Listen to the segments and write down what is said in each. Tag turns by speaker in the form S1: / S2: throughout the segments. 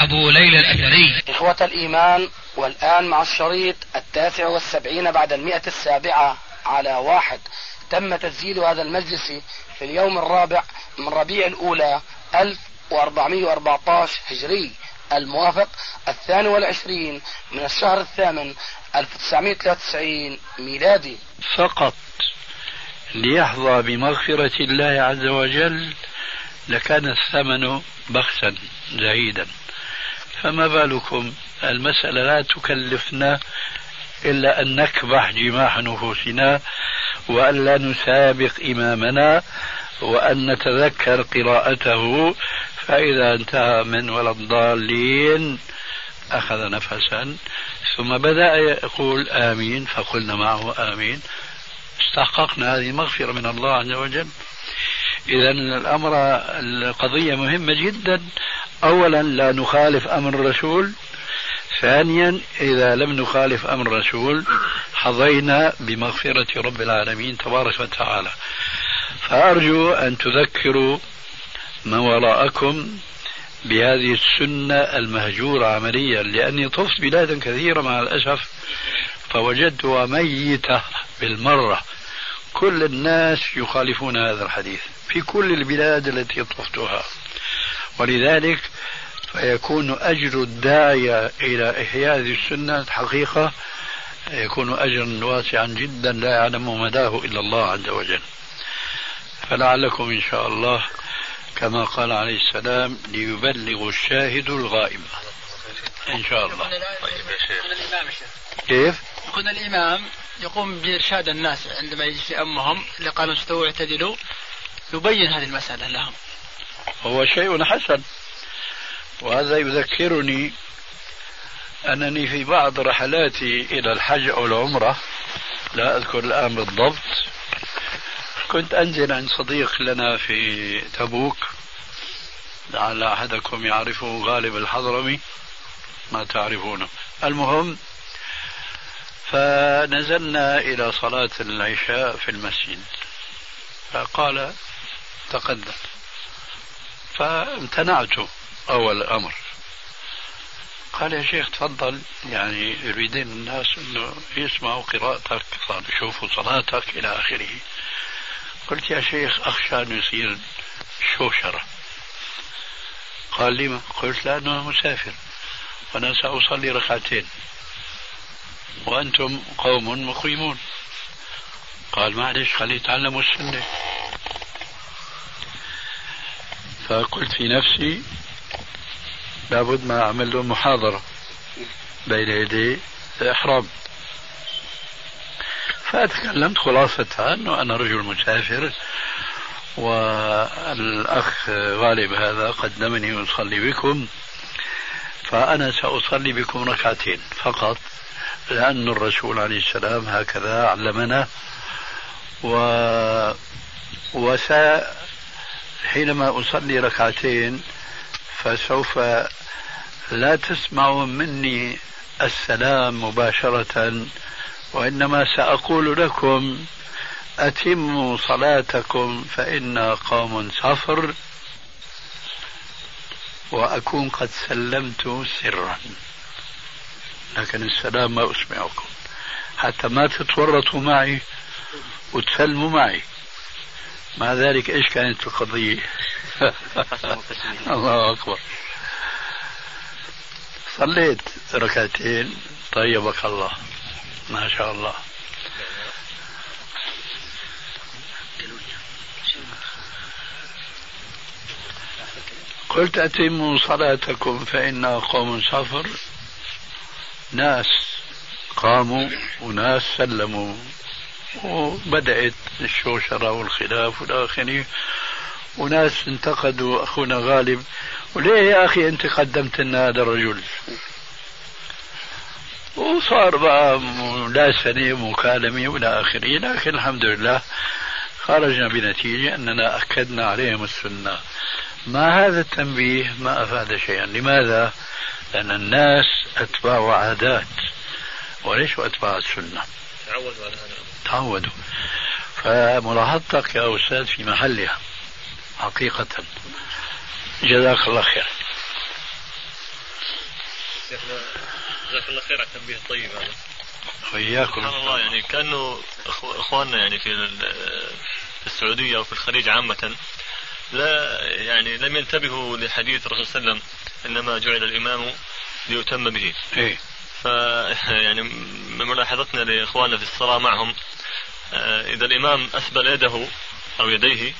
S1: أبو ليلى الأثري
S2: إخوة الإيمان والآن مع الشريط التاسع والسبعين بعد المئة السابعة على واحد. تم تسجيل هذا المجلس في اليوم الرابع من ربيع الأولى 1414 هجري. الموافق الثاني والعشرين من الشهر الثامن 1993 ميلادي.
S3: فقط ليحظى بمغفرة الله عز وجل لكان الثمن بخسا زهيدا. فما بالكم؟ المسألة لا تكلفنا إلا أن نكبح جماح نفوسنا وأن لا نسابق إمامنا وأن نتذكر قراءته فإذا انتهى من ولا الضالين أخذ نفسا. ثم بدأ يقول آمين فقلنا معه آمين. استحققنا هذه مغفرة من الله عز وجل. إذا الأمر القضية مهمة جدا. أولا لا نخالف أمر الرسول. ثانيا إذا لم نخالف أمر الرسول حظينا بمغفرة رب العالمين تبارك وتعالى. فأرجو أن تذكروا من وراءكم بهذه السنة المهجورة عمليا لأني طفت بلادا كثيرة مع الأسف فوجدتها ميتة بالمرة. كل الناس يخالفون هذا الحديث في كل البلاد التي طفتها. ولذلك فيكون أجر الداعية إلى إحياء هذه السنة حقيقة يكون أجرا واسعا جدا لا يعلم مداه إلا الله عز وجل. فلعلكم إن شاء الله كما قال عليه السلام ليبلغ الشاهد الغائب. إن شاء الله. طيب يا شيخ. كيف؟
S4: يكون الإمام يقوم بإرشاد الناس عندما يجلس أمهم اللي قالوا استووا اعتدلوا يبين هذه المسألة لهم.
S3: هو شيء حسن. وهذا يذكرني أنني في بعض رحلاتي إلى الحج أو العمرة لا أذكر الآن بالضبط كنت أنزل عند صديق لنا في تبوك لعل أحدكم يعرفه غالب الحضرمي ما تعرفونه. المهم فنزلنا إلى صلاة العشاء في المسجد فقال تقدم. فامتنعت أول أمر قال يا شيخ تفضل يعني يريدين الناس إنه يسمعوا قراءتك يشوفوا صلاتك إلى آخره. قلت يا شيخ أخشى أن يصير شوشرة. قال لي قلت لأنه مسافر وأنا سأصلي ركعتين. وأنتم قوم مقيمون. قال معلش خليه يتعلموا السنة فقلت في نفسي لابد ما أعمل له محاضرة بين يدي الإحرام فتكلمت خلاصتها أنه أنا رجل مسافر والأخ غالب هذا قدمني يصلي بكم فأنا سأصلي بكم ركعتين فقط لأن الرسول عليه السلام هكذا علمنا و وسا حينما أصلي ركعتين فسوف لا تسمعوا مني السلام مباشرة وإنما سأقول لكم أتموا صلاتكم فإنا قوم سفر وأكون قد سلمت سرا. لكن السلام ما أسمعكم. حتى ما تتورطوا معي وتسلموا معي. مع ذلك إيش كانت القضية؟ الله أكبر. صليت ركعتين. طيبك الله. ما شاء الله. قلت أتموا صلاتكم فإنا قوم سفر. ناس قاموا وناس سلموا. وبدأت الشوشرة والخلاف والآخرين. وناس انتقدوا أخونا غالب. وليه يا أخي أنت قدمت لنا هذا الرجل؟ وصار بقى ملاسنة مكالمة وإلى آخره لكن الحمد لله خرجنا بنتيجة أننا أكدنا عليهم السنة. مع هذا التنبيه؟ ما أفاد شيئا. لماذا؟ لأن الناس أتباع عادات. وليسوا أتباع السنة؟
S5: تعودوا على هذا
S3: تعودوا فملاحظتك يا أستاذ في محلها. حقيقة. جزاك الله خير.
S5: شيخنا جزاك الله خير على التنبيه الطيب هذا.
S3: وإياكم
S5: سبحان الله يعني كأنه إخواننا يعني في في السعودية وفي الخليج عامة لا يعني لم ينتبهوا لحديث الرسول صلى الله عليه وسلم إنما جعل الإمام ليؤتم به.
S3: إيه؟
S5: ف يعني من ملاحظتنا لإخواننا في الصلاة معهم آه، إذا الإمام اسبل يده أو يديه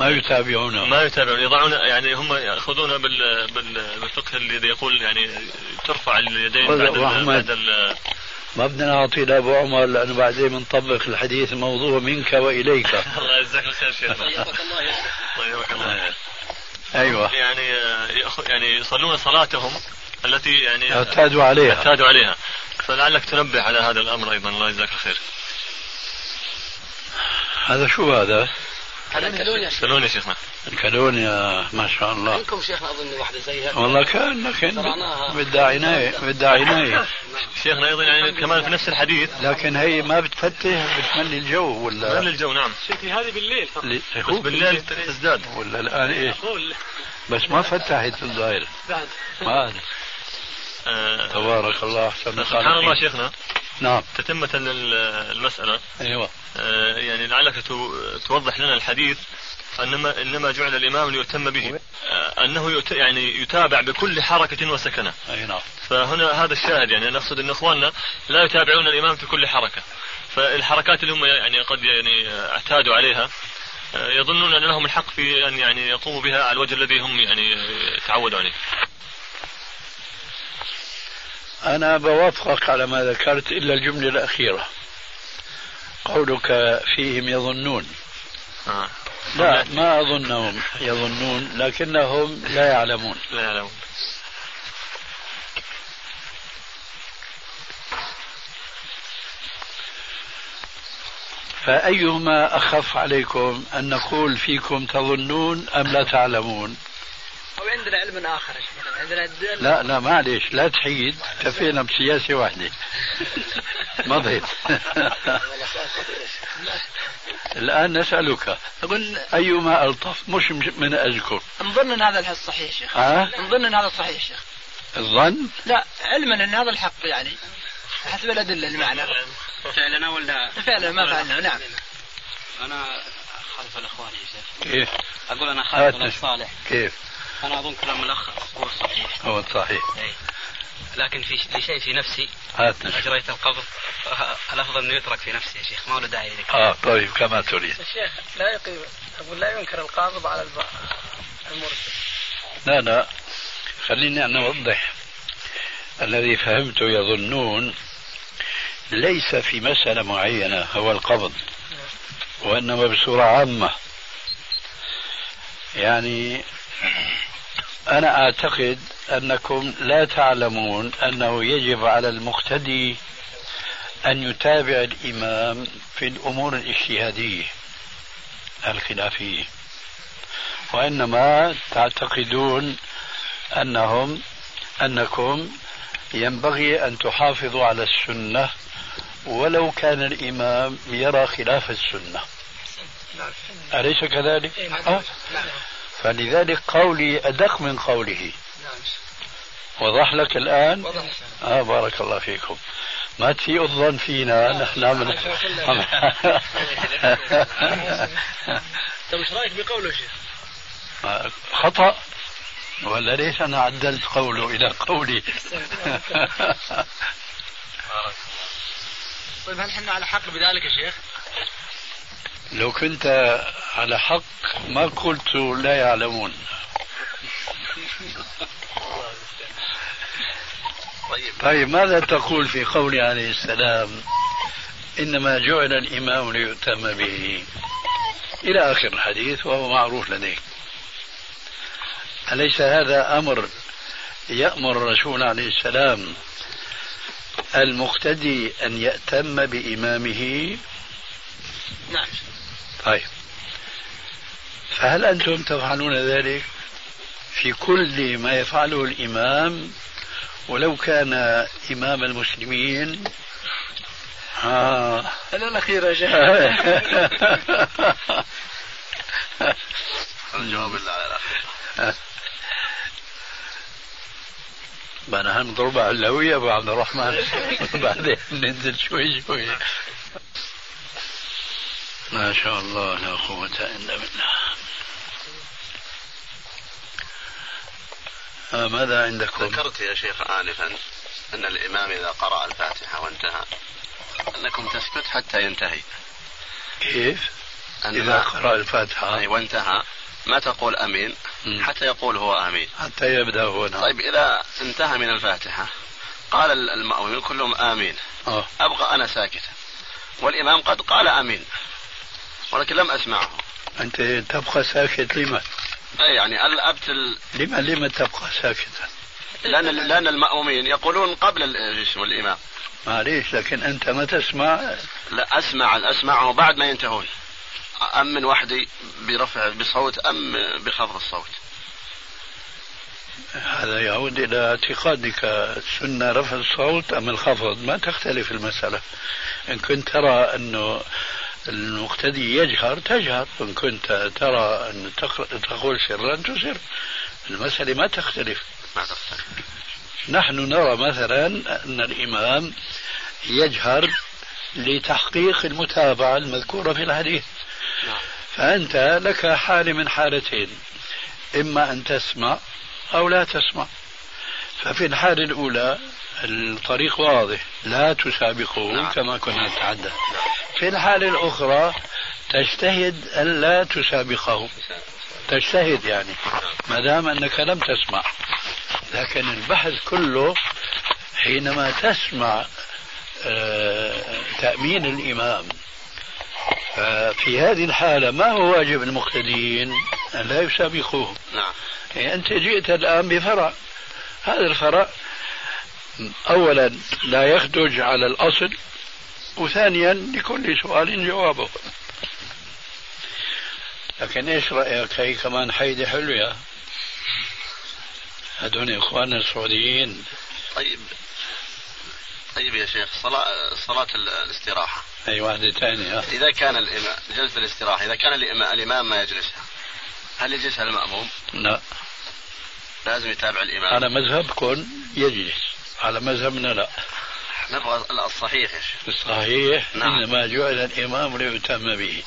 S3: ما يتابعونه.
S5: ما يتابعون يضعون يعني هم ياخذون بال بالفقه الذي يقول يعني ترفع اليدين بعد ال بعد ال.
S3: ما بدنا نعطي لابو عمر لأنه بعدين بنطبق الحديث الموضوع منك وإليك.
S5: الله يجزاك الخير شيخ. الله يبارك الله
S3: أيوه.
S5: يعني يعني يصلون صلاتهم التي يعني
S3: اعتادوا عليها.
S5: اعتادوا عليها. فلعلك تنبه على هذا الأمر أيضا. الله يجزاك الخير.
S3: هذا شو هذا؟
S6: هذا كالونيا
S5: كالونيا شيخنا
S3: الكالونيا ما. شاء الله.
S6: عندكم شيخنا أظن واحدة زيها.
S3: والله كان لكن بدها عنايه بدها عنايه
S5: شيخنا أيضا يعني كمان في نفس الحديث.
S3: لكن هي ما بتفتح بتملي الجو ولا؟
S5: تملي الجو نعم.
S4: شيخي هذه بالليل فقط.
S5: بس بالليل تزداد.
S3: ولا الان إيش؟ بس ما فتحت الظاهر
S4: بعد.
S3: ما
S5: آه
S3: تبارك الله أحسن
S5: سبحان الله شيخنا.
S3: نعم.
S5: تتمة للمسألة
S3: أيوه.
S5: آه يعني لعلك توضح لنا الحديث انما إنما جعل الإمام ليؤتم به. آه أنه يعني يتابع بكل حركة وسكنة.
S3: أي نعم.
S5: فهنا هذا الشاهد يعني نقصد إن إخواننا لا يتابعون الإمام في كل حركة. فالحركات اللي هم يعني قد يعني اعتادوا عليها آه، يظنون ان لهم الحق في أن يعني يقوموا بها على الوجه الذي هم يعني تعودوا عليه.
S3: أنا بوافقك على ما ذكرت إلا الجملة الأخيرة. قولك فيهم يظنون.
S5: آه.
S3: لا ما أظنهم يظنون لكنهم لا يعلمون.
S5: لا يعلمون.
S3: فأيهما أخف عليكم أن نقول فيكم تظنون أم لا تعلمون؟
S4: وعندنا علم آخر عندنا
S3: لا لا معلش لا تحيد. كفينا بسياسة واحدة. مضيت الآن نسألك.
S4: أقول
S3: أيما ألطف مش من أجلكم
S4: نظن أن هذا الحس صحيح شيخ؟
S3: ها؟
S4: نظن أن هذا صحيح شيخ؟
S3: الظن؟
S4: لا علما أن هذا الحق يعني. حسب الأدلة المعنى.
S7: فعلنا ولا
S4: فعلا ما فعلنا. نعم.
S7: أنا خلف الإخوان يا شيخ.
S3: كيف؟
S7: أقول أنا خالد
S3: هات
S7: بن صالح
S3: كيف؟
S7: أنا أظن كلام ملخص. هو الصحيح
S3: هو صحيح.
S7: أي. لكن في لشيء في نفسي
S3: هات نشوف.
S7: أجريت القبض الأفضل أنه يترك في نفسي يا شيخ. ما له داعي لك
S3: آه طيب كما تريد.
S4: الشيخ لا يقيم أقول لا ينكر القابض على المرسل.
S3: لا لا. خليني أنا أوضح. الذي فهمته يظنون ليس في مسألة معينة هو القبض وإنما بصورة عامة. يعني أنا أعتقد أنكم لا تعلمون أنه يجب على المقتدي أن يتابع الإمام في الأمور الاجتهادية الخلافية وإنما تعتقدون أنهم أنكم ينبغي أن تحافظوا على السنة ولو كان الإمام يرى خلاف السنة أليس كذلك؟ آه. فلذلك قولي أدق من قوله. وضح لك الآن؟ آه بارك الله فيكم. ما تسيء الظن فينا؟ نحن عم
S4: طيب إيش رأيك بقوله شيخ؟
S3: خطأ. ولا ليش أنا عدلت قوله إلى قولي؟
S4: طيب هل إحنا على حق بذلك يا شيخ؟
S3: لو كنت على حق ما قلت لا يعلمون. طيب ماذا تقول في قوله عليه السلام؟ إنما جعل الإمام ليؤتم به. إلى آخر الحديث وهو معروف لديك أليس هذا أمر يأمر الرسول عليه السلام المقتدي أن يأتم بإمامه؟
S4: نعم.
S3: طيب. فهل أنتم تفعلون ذلك؟ في كل ما يفعله الإمام ولو كان إمام المسلمين
S4: آه. الأخير يا شيخ.
S8: الجواب على الأخير.
S3: ما نحن نضربها علوية أبو عبد الرحمن. بعدين ننزل شوي شوي. ما شاء الله لا قوة إلا بالله. آه ماذا عندكم؟
S8: ذكرت يا شيخ آنفا أن الإمام إذا قرأ الفاتحة وانتهى أنكم تسكت حتى ينتهي.
S3: كيف؟ إذا قرأ الفاتحة.
S8: أي وانتهى. ما تقول أمين؟ حتى يقول هو آمين.
S3: حتى يبدأ هو نعم.
S8: طيب إذا انتهى من الفاتحة قال المأمومين كلهم آمين.
S3: أوه.
S8: أبقى أنا ساكتا. والإمام قد قال آمين. ولكن لم أسمعه.
S3: أنت تبقى ساكت لما؟
S8: أي يعني الأبتل
S3: لما لما تبقى ساكتا؟
S8: لأن لأن المأمومين يقولون قبل الإمام.
S3: معليش لكن أنت ما تسمع؟
S8: لا أسمع أسمعه بعد ما ينتهون. أم من وحدي برفع بصوت أم بخفض الصوت.
S3: هذا يعود إلى اعتقادك. السنة رفع الصوت أم الخفض؟ ما تختلف المسألة. إن كنت ترى أنه المقتدي يجهر تجهر. إن كنت ترى أن تقول سرا تسر. المسألة ما تختلف.
S8: ما تختلف.
S3: نحن نرى مثلا أن الإمام يجهر لتحقيق المتابعة المذكورة في الحديث. نعم. فأنت لك حالة من حالتين. إما أن تسمع أو لا تسمع. ففي الحالة الأولى الطريق واضح. لا تسابقه نعم. كما كنا نتحدث في الحالة الأخرى تجتهد ألا تسابقه. تجتهد يعني ما دام أنك لم تسمع. لكن البحث كله حينما تسمع آه، تأمين الإمام في هذه الحالة ما هو واجب المقتدين؟ أن لا يسابقوه.
S8: نعم.
S3: يعني أنت جئت الآن بفرع. هذا الفرع أولا لا يخدج على الأصل. وثانيا لكل سؤال جوابه. لكن إيش رأيك هي كمان حيدة حلوة؟ هذول اخواننا السعوديين.
S8: طيب. طيب يا شيخ صلاة صلاة الاستراحة.
S3: أي واحدة ثانية.
S8: إذا كان الإمام جلسة الاستراحة إذا كان الإمام ما يجلسها هل يجلسها المأموم؟
S3: لا.
S8: لازم يتابع الإمام.
S3: على مذهبكم يجلس على مذهبنا لا.
S8: نبغى الصحيح يا شيخ
S3: الصحيح نعم. إنما جعل الإمام ليؤتم به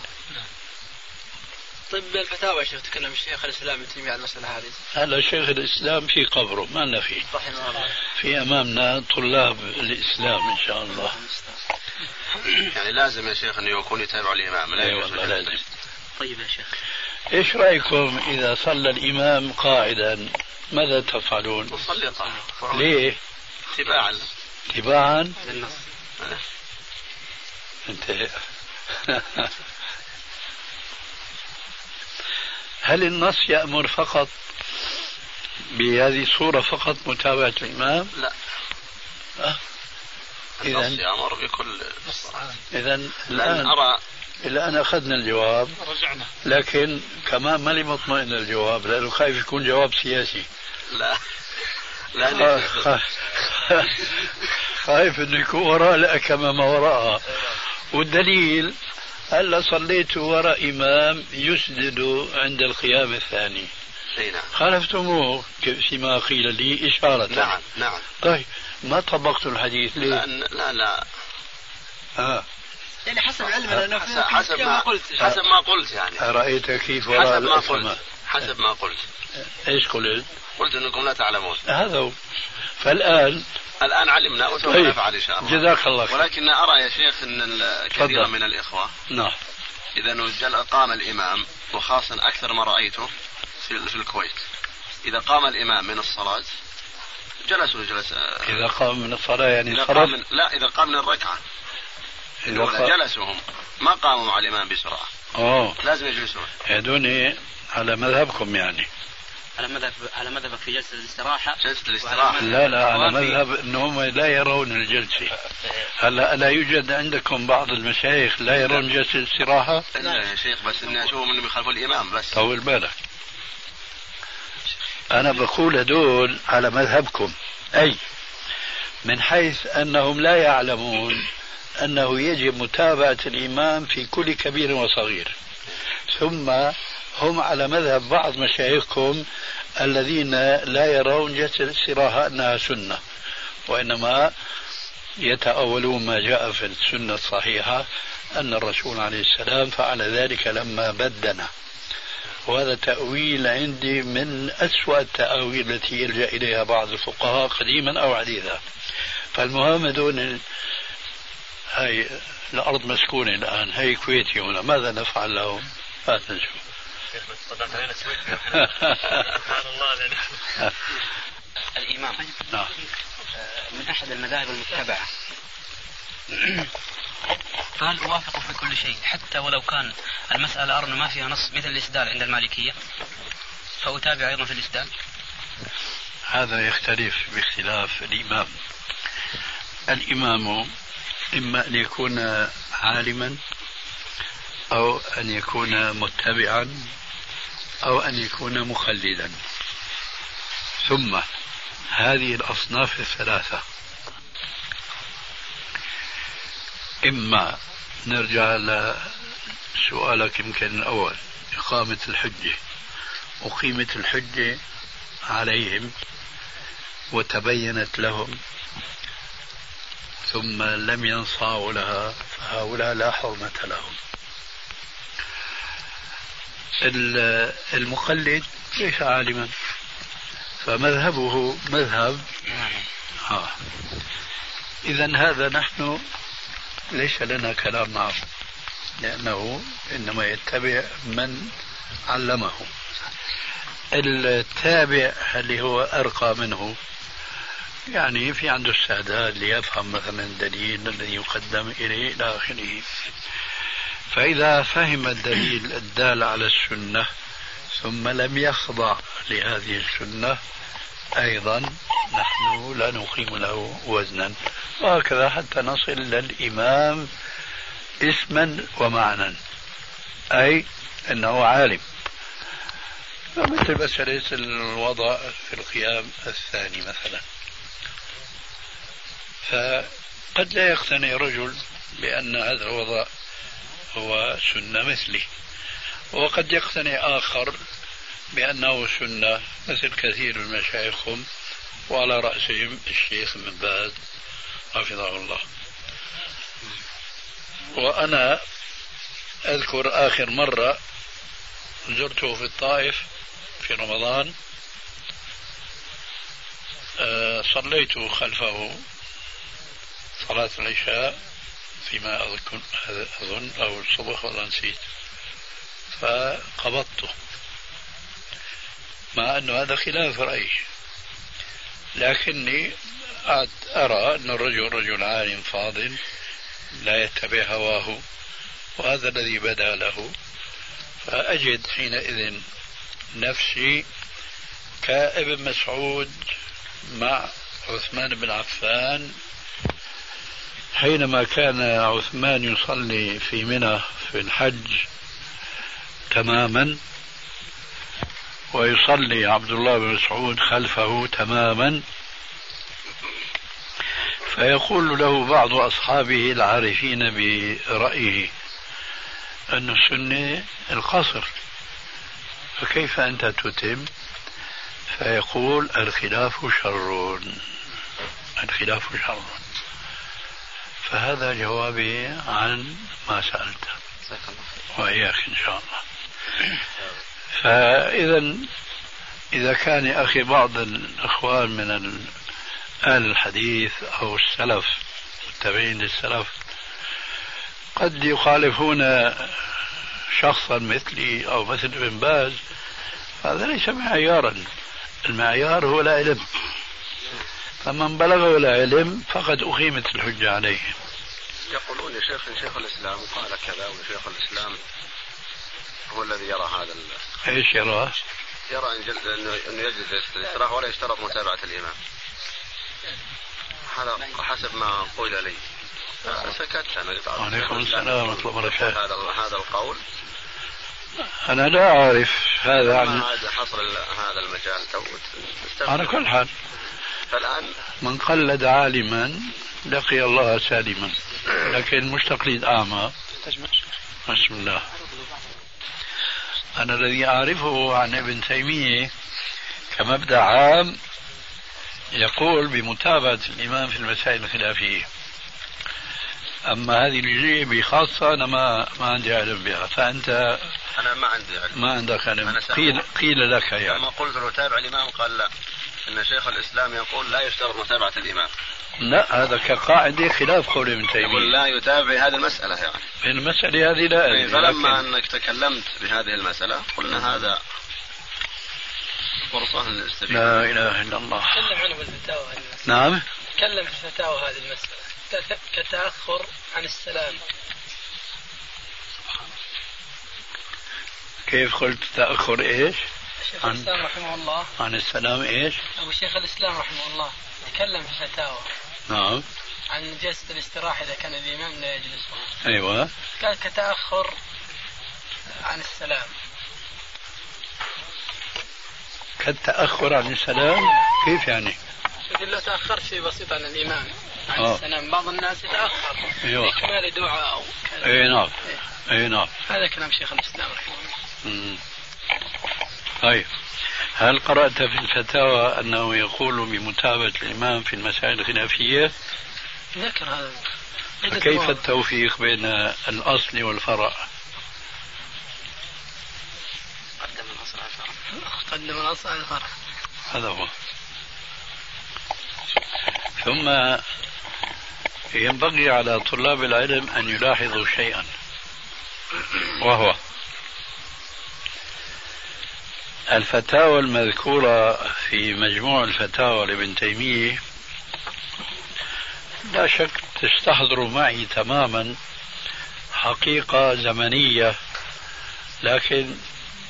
S4: طيب بالفتاوى يا شيخ تكلم الشيخ الإسلام ابن تيمية عن المساله هذه.
S3: هلا شيخ الإسلام في قبره ما لنا فيه. رحمه الله. في أمامنا طلاب الإسلام إن شاء الله.
S8: يعني لازم يا شيخ انه يكون يتابع الإمام لا
S3: إي والله لازم.
S4: طيب يا شيخ.
S3: إيش رأيكم إذا صلى الإمام قاعدا ماذا تفعلون؟
S8: نصلي قاعدا.
S3: ليه؟
S8: اتباعا.
S3: اتباعا؟ للنص. انت هل النص يأمر فقط بهذه الصورة فقط متابعة الإمام؟
S8: لا
S3: أه؟
S8: النص يأمر بكل
S3: إذا الآن أرى الآن أخذنا الجواب
S4: رجعنا
S3: لكن كمان ماني مطمئن الجواب لأنه خايف يكون جواب سياسي
S8: لا
S3: خايف إنه يكون وراء لا كما ما وراءها. والدليل هلا صليت وراء إمام يسجد عند القيام الثاني.
S8: نعم.
S3: خالفتموه؟ فيما قيل لي إشارة.
S8: نعم نعم.
S3: طيب ما طبقت الحديث ليه؟
S8: لا لا, لا.
S3: آه.
S4: يعني حسب علمنا انه
S8: حسب, حسب ما قلت. حسب ما قلت يعني.
S3: أرأيت كيف وراء
S8: حسب ما قلت. حسب ما قلت.
S3: إيش قلت؟
S8: قلت إنكم لا تعلمون.
S3: هذا هو. فالآن
S8: الآن علمنا وسوف طيب. نفعل إن شاء الله.
S3: جزاك الله خير.
S8: ولكن أرى يا شيخ أن كثيرا من الإخوة
S3: نعم.
S8: إذا قام الإمام وخاصة أكثر ما رأيته في الكويت. إذا قام الإمام من الصلاة جلسوا جلس
S3: إذا قام من الصلاة يعني
S8: إذا قام من لا إذا قام من الركعة. إذا جلسوا هم ما قاموا مع الإمام بسرعة.
S3: أوه.
S8: لازم يجلسون.
S3: يدوني على مذهبكم يعني.
S7: على مذهب على مذهبك في جلسة الاستراحة؟
S8: جلسة الاستراحة.
S3: لا لا على مذهب إنهم لا يرون الجلسة. هلا لا يوجد عندكم بعض المشايخ لا يرون جلسة الاستراحة؟
S8: لا يا شيخ بس اني اشوفهم انهم يخالفوا الإمام بس.
S3: طول بالك. أنا بقول هدول على مذهبكم. أي؟ من حيث أنهم لا يعلمون أنه يجب متابعة الإمام في كل كبير وصغير. ثم هم على مذهب بعض مشايخكم الذين لا يرون جلسة الاستراحة أنها سنة وإنما يتأولون ما جاء في السنة الصحيحة أن الرسول عليه السلام فعل ذلك لما بدنا وهذا تأويل عندي من أسوأ التأويل التي يلجأ إليها بعض الفقهاء قديما أو حديثا فالمهم ال- هاي الأرض مسكونة الآن هي كويتي هنا ماذا نفعل لهم؟ هات نشوف
S5: شيخ بس طلعت علينا السويد سبحان الله يعني
S7: الإمام.
S3: نعم
S7: من أحد المذاهب المتبعة. فهل اوافق في كل شيء حتى ولو كان المسألة أرى أنه ما فيها نص مثل الإسدال عند المالكية. فأتابع أيضا في الإسدال.
S3: هذا يختلف باختلاف الإمام. الإمام إما أن يكون عالما أو أن يكون متبعا. أو أن يكون مخلدا. ثم هذه الأصناف الثلاثة. إما نرجع لسؤالك يمكن الأول إقامة الحجة أقيمت الحجة عليهم وتبينت لهم ثم لم ينصاعوا لها فهؤلاء لا حرمة لهم. المقلد ليس عالما. فمذهبه مذهب. آه. إذا هذا نحن ليس لنا كلام معه لأنه إنما يتبع من علمه. التابع اللي هو أرقى منه يعني في عنده استعداد ليفهم مثلا الدليل الذي يقدم إليه إلى آخره. فإذا فهم الدليل الدال على السنة ثم لم يخضع لهذه السنة أيضا نحن لا نقيم له وزنا. وهكذا حتى نصل إلى الإمام اسما ومعنى أي أنه عالم. مثل مسألة الوضع في القيام الثاني مثلا. فقد لا يقتنع رجل بأن هذا الوضع هو سنة مثلي. وقد يقتنع آخر بأنه سنة مثل كثير من مشايخهم وعلى رأسهم الشيخ من باز حفظه الله. وأنا أذكر آخر مرة زرته في الطائف في رمضان آه، صليت خلفه صلاة العشاء. فيما أظن أظن أو الصبح والله نسيت. فقبضته مع أنه هذا خلاف رأيي. لكني أرى أن الرجل رجل عالم فاضل لا يتبع هواه وهذا الذي بدا له. فأجد حينئذ نفسي كابن مسعود مع عثمان بن عفان حينما كان عثمان يصلي في منى في الحج تماما ويصلي عبد الله بن مسعود خلفه تماما فيقول له بعض أصحابه العارفين برأيه أن السنة القصر فكيف أنت تتم؟ فيقول الخلاف شر الخلاف شر. فهذا جوابي عن ما سألت وإياك إن شاء الله. فإذا إذا كان يا أخي بعض الإخوان من أهل الحديث أو السلف التابعين للسلف قد يخالفون شخصا مثلي أو مثل ابن باز هذا ليس معيارا. المعيار هو العلم. فمن بلغه العلم فقد أقيمت الحجة عليه.
S8: يقولون يا شيخ شيخ الإسلام قال كذا وشيخ الإسلام هو الذي يرى هذا ال-
S3: إيش يراه؟
S8: يرى أنه يجلس الاستراحة ولا يشترط متابعة الإمام. هذا حسب ما قيل لي. سكت أنا
S3: وعليكم السلام ورحمة الله وبركاته.
S8: هذا هذا القول.
S3: أنا لا أعرف هذا عن
S8: هذا حصر هذا المجال تو.
S3: على كل حال.
S8: فالآن
S3: من قلد عالما لقي الله سالما لكن مش تقليد أعمى بسم الله. أنا الذي أعرفه عن ابن تيمية كمبدأ عام يقول بمتابعة الإمام في المسائل الخلافية أما هذه الجزئية بخاصة أنا ما ما عندي علم بها فأنت
S8: أنا ما عندي علم.
S3: ما عندك علم. قيل قيل لك يعني.
S8: لما قلت له تابع الإمام قال لا. أن شيخ الإسلام يقول لا يشترط متابعة الإمام.
S3: لا هذا كقاعدة خلاف قول ابن تيمية.
S8: يقول لا يتابع هذه المسألة يعني.
S3: المسألة هذه لا
S8: أدري فلما لكن... أنك تكلمت بهذه المسألة قلنا هذا فرصة للاستفادة
S3: لا إله إلا الله.
S7: تكلم عنه بالفتاوى
S3: نعم.
S7: تكلم في الفتاوى هذه المسألة. كتأخر عن السلام.
S3: كيف قلت تأخر إيش؟
S7: شيخ عن الإسلام رحمه الله.
S3: عن السلام إيش؟
S7: أبو شيخ الإسلام رحمه الله. تكلم في الفتاوى
S3: نعم.
S7: عن جلسة الاستراحة إذا كان الإمام لا يجلس.
S3: أيوة.
S7: قال كتأخر عن السلام.
S3: كالتأخر عن السلام؟ كيف يعني؟
S7: لو تأخرت شيء بسيط عن الإمام عن أوه. السلام. بعض الناس يتأخر.
S3: أيوة.
S7: إكمال دعاء أو
S3: أي نعم. أي نعم.
S7: هذا كلام شيخ الإسلام رحمه الله.
S3: طيب. هل قرأت في الفتاوى أنه يقول بمتابعة الإمام في المسائل الخلافية؟
S7: ذكر هذا.
S3: كيف التوفيق بين الأصل والفرع؟
S7: قدم الأصل على الفرع. قدم الأصل على الفرع.
S3: هذا هو. ثم ينبغي على طلاب العلم أن يلاحظوا شيئا. وهو الفتاوى المذكورة في مجموع الفتاوى لابن تيمية لا شك تستحضر معي تماما حقيقة زمنية لكن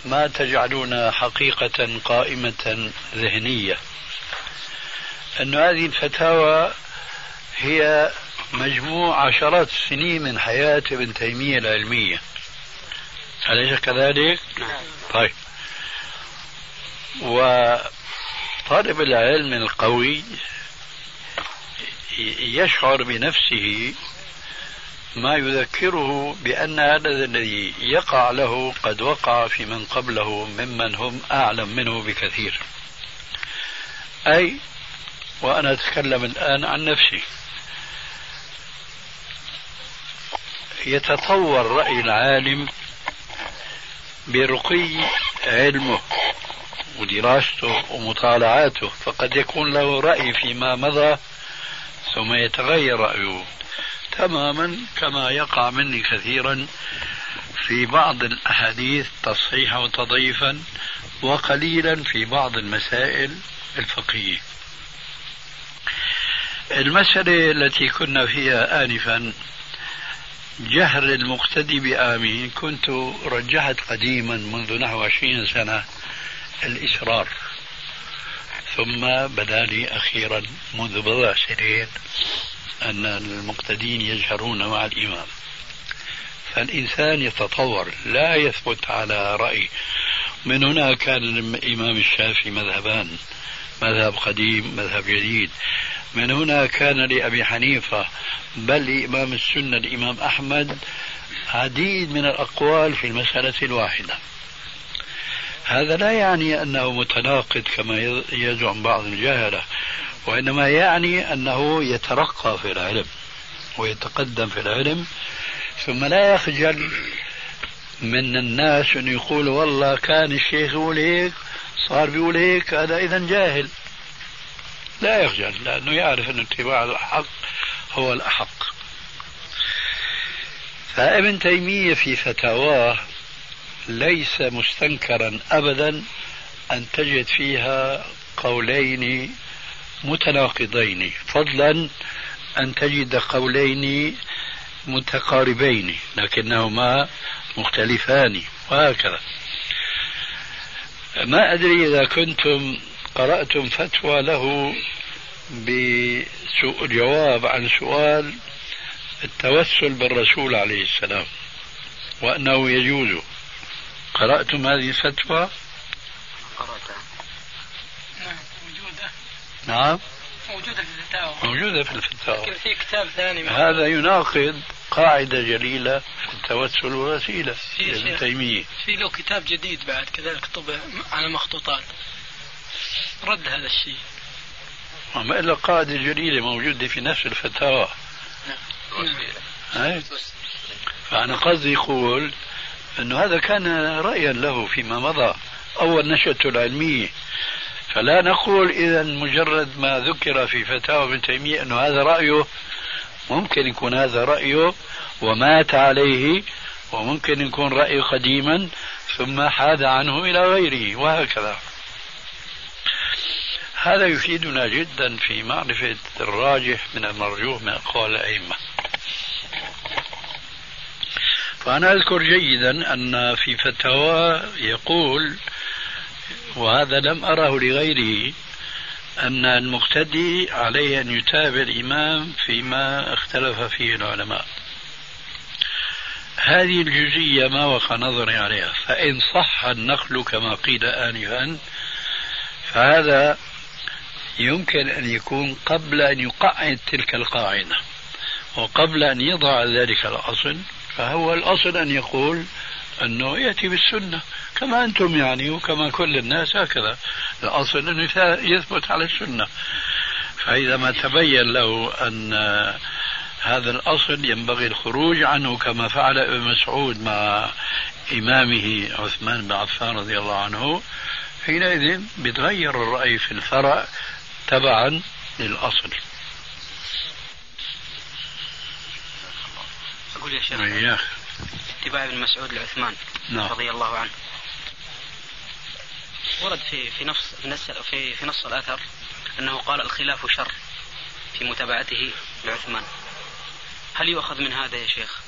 S3: ما تجعلون حقيقة قائمة ذهنية. أن هذه الفتاوى هي مجموع عشرات السنين من حياة ابن تيمية العلمية. أليس كذلك؟
S7: نعم.
S3: طيب. وطالب العلم القوي يشعر بنفسه ما يذكره بأن هذا الذي يقع له قد وقع في من قبله ممن هم أعلم منه بكثير. أي وأنا أتكلم الآن عن نفسي. يتطور رأي العالم برقي علمه ودراسته ومطالعاته فقد يكون له رأي فيما مضى ثم يتغير رأيه تماما كما يقع مني كثيرا في بعض الأحاديث تصحيحا وتضعيفا وقليلا في بعض المسائل الفقهية المسألة التي كنا فيها آنفا جهر المقتدي بآمين. كنت رجحت قديما منذ نحو عشرين سنة الإصرار ثم بدا لي أخيرا منذ بضع سنين أن المقتدين يجهرون مع الإمام. فالإنسان يتطور لا يثبت على رأي. من هنا كان الإمام الشافعي مذهبان مذهب قديم مذهب جديد. من هنا كان لأبي حنيفة بل لإمام السنة الإمام أحمد عديد من الأقوال في المسألة الواحدة. هذا لا يعني أنه متناقض كما يزعم بعض الجهلة وإنما يعني أنه يترقى في العلم ويتقدم في العلم ثم لا يخجل من الناس أن يقول والله كان الشيخ يقول هيك صار بيقول هيك هذا إذا جاهل. لا يخجل لأنه يعرف أن اتباع الحق هو الأحق. فابن تيمية في فتاواه ليس مستنكرا أبدا أن تجد فيها قولين متناقضين فضلا أن تجد قولين متقاربين لكنهما مختلفان وهكذا. ما أدري إذا كنتم قرأتم فتوى له بجواب عن سؤال التوسل بالرسول عليه السلام وأنه يجوز قرأتم هذه الفتوى؟
S6: قرأتها
S4: نعم موجودة
S3: نعم
S4: موجودة في الفتاوى
S3: موجودة في الفتاوى
S4: لكن في كتاب ثاني
S3: هذا يناقض قاعدة جليلة التوسل
S4: في
S3: ابن
S4: شيخ.
S3: تيمية
S4: في له كتاب جديد بعد كذلك طبع على مخطوطات رد هذا الشيء.
S3: وما إلا قاعدة جليلة موجودة في نفس الفتاوى.
S4: نعم.
S3: هاي. فأنا قصدي يقول أنه هذا كان رأيا له فيما مضى. أول نشأته العلمية. فلا نقول إذا مجرد ما ذكر في فتاوى ابن تيمية أنه هذا رأيه. ممكن يكون هذا رأيه ومات عليه وممكن يكون رأيه قديما ثم حاد عنه إلى غيره وهكذا. هذا يفيدنا جدا في معرفة الراجح من المرجوح من أقوال الأئمة. فأنا أذكر جيدا أن في فتاوى يقول وهذا لم أره لغيره أن المقتدي عليه أن يتابع الإمام فيما اختلف فيه العلماء. هذه الجزئية ما وقع نظري عليها فإن صح النقل كما قيل آنفا فهذا يمكن أن يكون قبل أن يقعد تلك القاعدة وقبل أن يضع ذلك الأصل فهو الأصل أن يقول أنه يأتي بالسنة. كما أنتم يعني وكما كل الناس هكذا. الأصل أنه يثبت على السنة. فإذا ما تبين له أن هذا الأصل ينبغي الخروج عنه كما فعل ابن مسعود مع إمامه عثمان بن عفان رضي الله عنه حينئذ بيتغير الرأي في الفرع تبعا للأصل.
S7: أقول يا شيخ اتباع ابن مسعود لعثمان
S3: نعم.
S7: رضي الله عنه. ورد في في نص في نص في, في نص الأثر أنه قال الخلاف شر في متابعته لعثمان. هل يؤخذ من هذا يا شيخ؟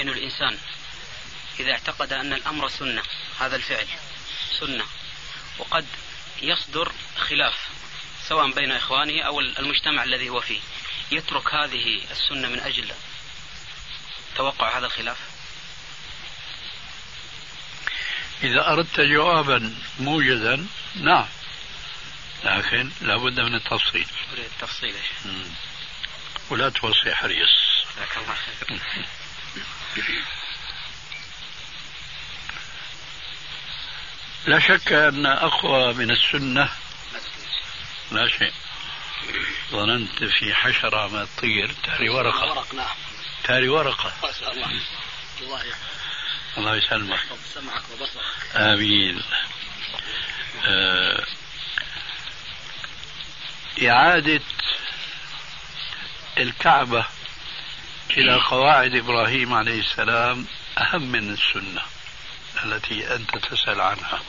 S7: انه الإنسان إذا اعتقد أن الأمر سنة هذا الفعل سنة وقد يصدر خلاف سواء بين إخوانه أو المجتمع الذي هو فيه. يترك هذه السنة من أجل توقع هذا الخلاف؟
S3: إذا أردت جوابا موجزا نعم. لكن لابد من التفصيل.
S7: أريد التفصيل.
S3: ولا توصي حريص.
S7: جزاك الله خير.
S3: لا شك أن أقوى من السنة لا شيء. ظننت في حشرة ما تطير تاري ورقة.
S6: ورق نعم.
S3: تاري ورقة.
S6: ما شاء الله. الله
S3: الله يسلمك.
S6: سمعك وبصرك.
S3: آمين. آه إعادة الكعبة إلى قواعد إبراهيم عليه السلام أهم من السنة التي أنت تسأل عنها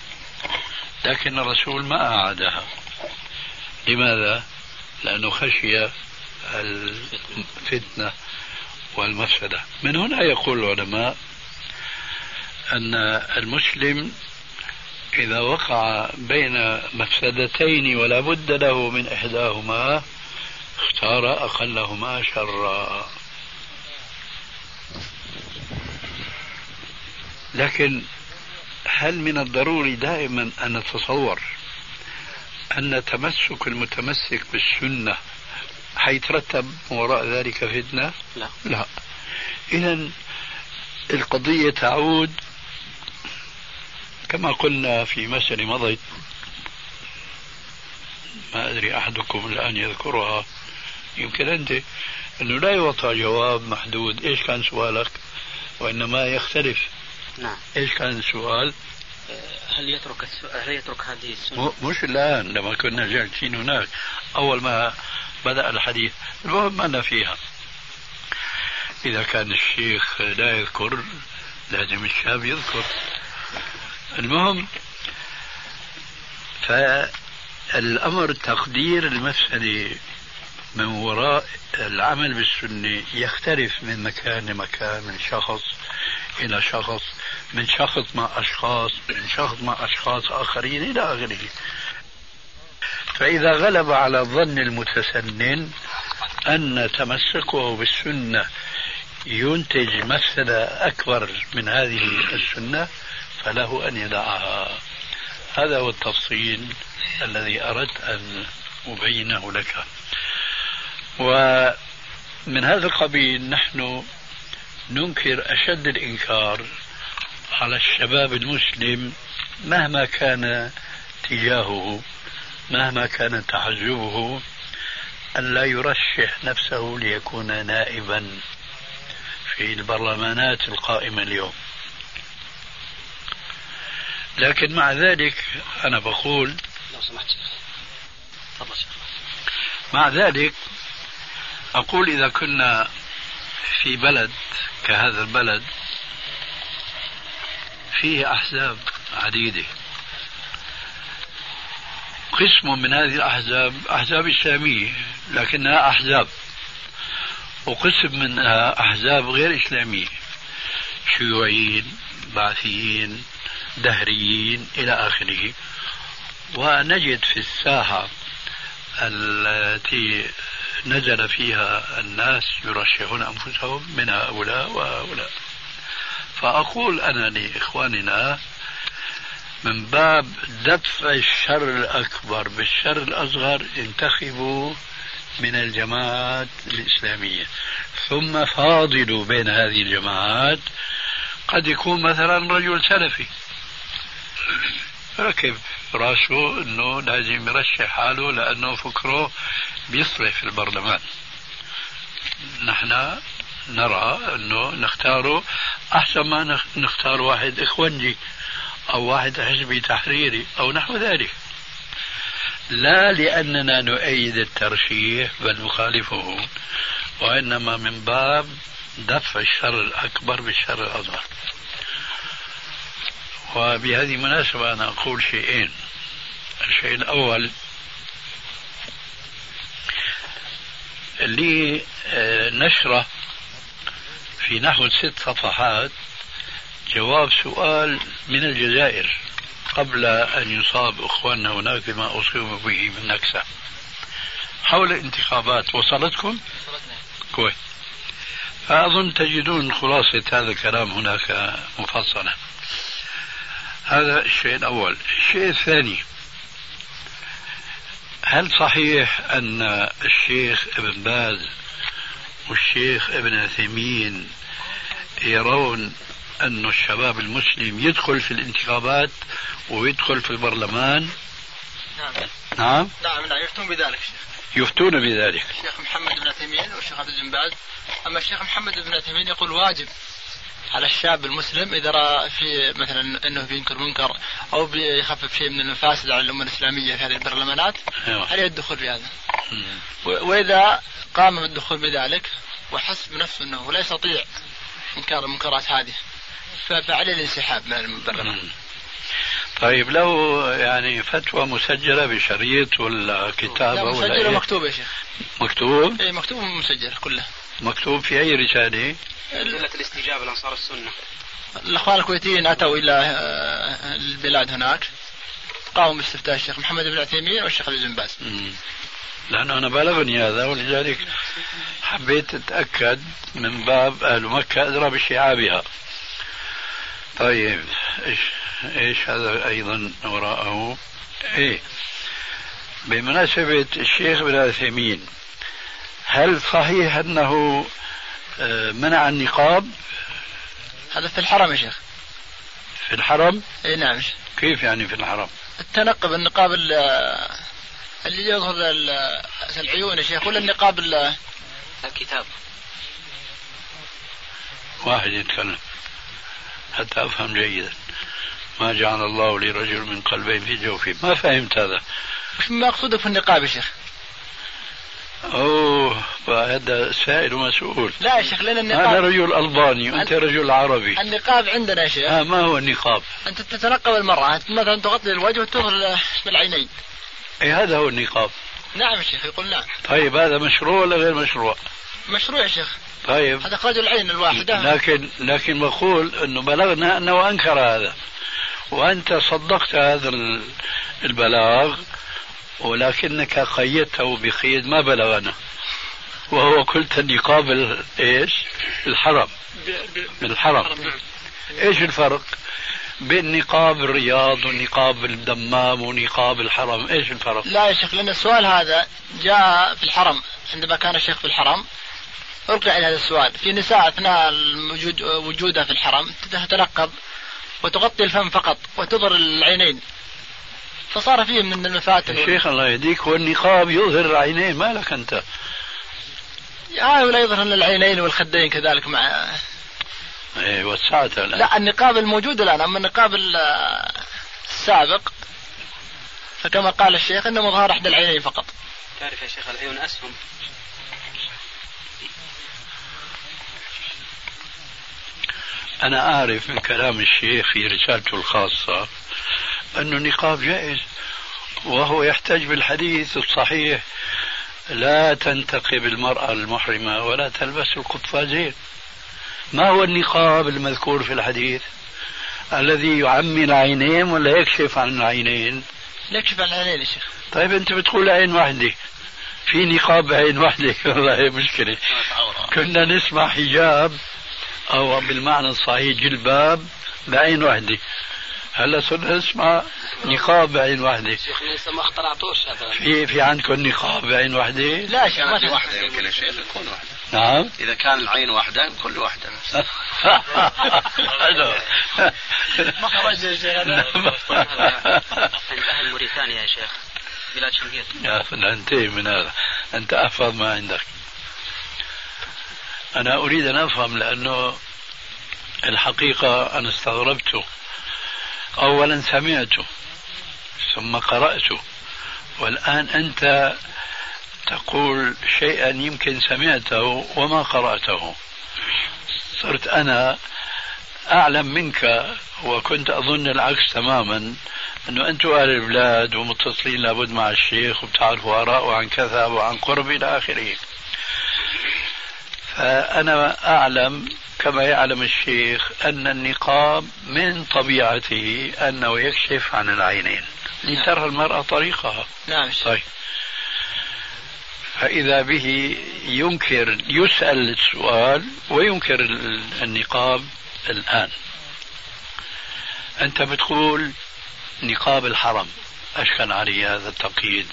S3: لكن الرسول ما أعادها. لماذا؟ لأنه خشي الفتنة والمفسدة من هنا يقول العلماء أن المسلم إذا وقع بين مفسدتين ولا بد له من إحداهما اختار أقلهما شرا لكن هل من الضروري دائما أن نتصور أن تمسك المتمسك بالسنة حيترتب وراء ذلك فتنة؟
S7: لا.
S3: لا. إذا القضية تعود كما قلنا في مسألة مضت. ما أدري أحدكم الآن يذكرها. يمكن أنت أنه لا يعطى جواب محدود إيش كان سؤالك وإنما يختلف.
S7: نعم.
S3: إيش كان السؤال؟
S7: هل يترك. هل يترك هذه
S3: السنة؟ مش الآن لما كنا جالسين هناك. أول ما بدأ الحديث المهم أنا فيها. إذا كان الشيخ لا يذكر لازم الشاب يذكر. المهم فالأمر تقدير المسألة. من وراء العمل بالسنة يختلف من مكان لمكان من شخص إلى شخص من شخص مع أشخاص من شخص مع أشخاص آخرين إلى آخره. فإذا غلب على ظن المتسنن أن تمسكه بالسنة ينتج مفسدة أكبر من هذه السنة فله أن يدعها. هذا هو التفصيل الذي أردت أن أبينه لك. ومن هذا القبيل نحن ننكر أشد الإنكار على الشباب المسلم مهما كان تجاهه مهما كان تعجبه أن لا يرشح نفسه ليكون نائبا في البرلمانات القائمة اليوم. لكن مع ذلك أنا بقول لو سمحت مع ذلك أقول إذا كنا في بلد كهذا البلد فيه أحزاب عديدة. قسم من هذه الأحزاب أحزاب إسلامية لكنها أحزاب. وقسم منها أحزاب غير إسلامية شيوعيين بعثيين دهريين إلى آخره. ونجد في الساحة التي نزل فيها الناس يرشحون أنفسهم من هؤلاء وهؤلاء. فأقول أنا لإخواننا من باب دفع الشر الأكبر بالشر الأصغر انتخبوا من الجماعات الإسلامية. ثم فاضلوا بين هذه الجماعات. قد يكون مثلا رجل سلفي. ركب رأسه إنه لازم يرشح حاله لأنه فكره بيصلح في البرلمان. نحن نرى إنه نختاره أحسن ما نختار واحد اخوانجي أو واحد حزبي تحريري أو نحو ذلك. لا لأننا نؤيد الترشيح بل نخالفه وإنما من باب دفع الشر الأكبر بالشر الأصغر. وبهذه المناسبة أنا أقول شيئين. الشيء الأول لي آه، نشرة في نحو ست صفحات جواب سؤال من الجزائر قبل أن يصاب إخواننا هناك بما أصيبوا به من نكسة. حول الانتخابات وصلتكم؟ كويس. فأظن تجدون خلاصة هذا الكلام هناك مفصلة هذا الشيء الأول. الشيء الثاني هل صحيح أن الشيخ ابن باز والشيخ ابن عثيمين يرون أن الشباب المسلم يدخل في الانتخابات ويدخل في البرلمان؟
S4: نعم.
S3: نعم.
S4: نعم نعم يفتون بذلك
S3: يفتون بذلك.
S4: الشيخ محمد بن عثيمين والشيخ عبد بن باز أما الشيخ محمد بن عثيمين يقول واجب على الشاب المسلم إذا رأى في مثلا إنه بينكر منكر أو بيخفف شيء من المفاسد على الأمة الإسلامية في هذه البرلمانات أيوة. عليه الدخول في هذا؟ وإذا قام بالدخول بذلك وحس بنفسه إنه لا يستطيع إنكار المنكرات هذه فعليه الانسحاب من البرلمان.
S3: طيب لو يعني فتوى مسجلة بشريط ولا كتابه ولا
S4: مسجلة ومكتوبه يا شيخ.
S3: مكتوب؟
S4: اي مكتوب ومسجل كله
S3: مكتوب في أي رسالة؟
S7: أدلة الاستجابة لأنصار السنة.
S4: الأخوان الكويتيين أتوا إلى آه، البلاد هناك. قاموا باستفتاء الشيخ محمد بن عثيمين والشيخ ابن باز.
S3: لأنه أنا بلغني هذا ولذلك حبيت أتأكد من باب أهل مكة أدرى بشعابها طيب إيش إيش هذا أيضا وراءه؟ إيه بمناسبة الشيخ ابن عثيمين هل صحيح أنه آه، منع النقاب؟
S4: هذا في الحرم يا شيخ.
S3: في الحرم؟
S4: إي نعم
S3: كيف يعني في الحرم؟
S4: التنقب النقاب اللي يظهر العيون يا شيخ ولا النقاب
S7: الكتاب.
S3: واحد يتكلم. حتى أفهم جيدا. ما جعل الله لرجل من قلبين في جوفه. ما فهمت هذا.
S4: ما مقصودك في النقاب يا شيخ.
S3: أوه هذا سائل ومسؤول
S4: لا يا شيخ لأن النقاب
S3: أنا رجل ألباني وانت رجل عربي.
S4: النقاب عندنا يا شيخ.
S3: آه ما هو النقاب؟
S4: أنت تتنقب المرأة مثلا تغطي الوجه وتظهر بالعينين
S3: اي هذا هو النقاب.
S4: نعم يا شيخ يقول نعم.
S3: طيب هذا مشروع ولا غير مشروع؟
S4: مشروع يا شيخ.
S3: طيب.
S4: هذا اخراج العين الواحدة.
S3: لكن لكن بقول إنه بلغنا أنه أنكر هذا. وأنت صدقت هذا البلاغ. ولكنك قيدته بقيد ما بلغنا وهو قلت النقاب إيش؟ الحرم الحرم إيش الفرق؟ بين نقاب الرياض ونقاب الدمام ونقاب الحرم إيش الفرق؟
S4: لا يا شيخ لأن السؤال هذا جاء في الحرم عندما كان الشيخ في الحرم ألقي عليه هذا السؤال في نساء أثناء وجودها في الحرم تتنقب وتغطي الفم فقط وتظهر العينين فصار فيه من المفاتن
S3: الشيخ الله يهديك والنقاب يظهر العينين ما لك أنت؟
S4: آه ولا يظهر العينين والخدين كذلك مع
S3: إيه وسعتها
S4: لا النقاب الموجود الآن. أما النقاب السابق فكما قال الشيخ إنه مظهر إحدى العينين فقط.
S7: تعرف يا شيخ العيون أسهم.
S3: أنا أعرف من كلام الشيخ في رسالته الخاصة أن النقاب جائز وهو يحتج بالحديث الصحيح لا تنتقب المرأة المحرمة ولا تلبس القفازين ما هو النقاب المذكور في الحديث؟ الذي يعمي العينين ولا يكشف عن العينين؟
S4: يكشف عن العينين يا شيخ.
S3: طيب أنت بتقول عين واحدة في نقاب عين واحدة والله مشكلة. كنا نسمع حجاب أو بالمعنى الصحيح جلباب بعين واحدة هلا صرنا نسمع نقاب بعين واحدة
S6: شيخنا لسه ما اخترعتوش هذا.
S3: في في عندكم نقاب بعين واحدة؟
S4: لا شيخ ما في
S8: واحدة يمكن يا شيخ تكون واحدة
S3: نعم.
S8: إذا كان العين واحدة كل واحدة
S4: ما خرج يا شيخ
S7: عند أهل موريتانيا يا شيخ. بلاد شنقيط
S3: يا انتهي من هذا. أنت أحفظ ما عندك. أنا أريد أن أفهم لأنه الحقيقة أنا استغربت. أولا سمعته ثم قرأته. والآن أنت تقول شيئا يمكن سمعته وما قرأته. صرت أنا أعلم منك وكنت أظن العكس تماما أنه أنتم أهل البلاد ومتصلين لابد مع الشيخ وبتعرفوا آراءه عن كذا وعن قرب إلى آخره. فأنا أعلم كما يعلم الشيخ أن النقاب من طبيعته أنه يكشف عن العينين. لترى المرأة طريقها.
S4: نعم.
S3: طيب. فإذا به ينكر يسأل السؤال وينكر النقاب الآن. أنت بتقول نقاب الحرم. أشكل علي هذا التقييد.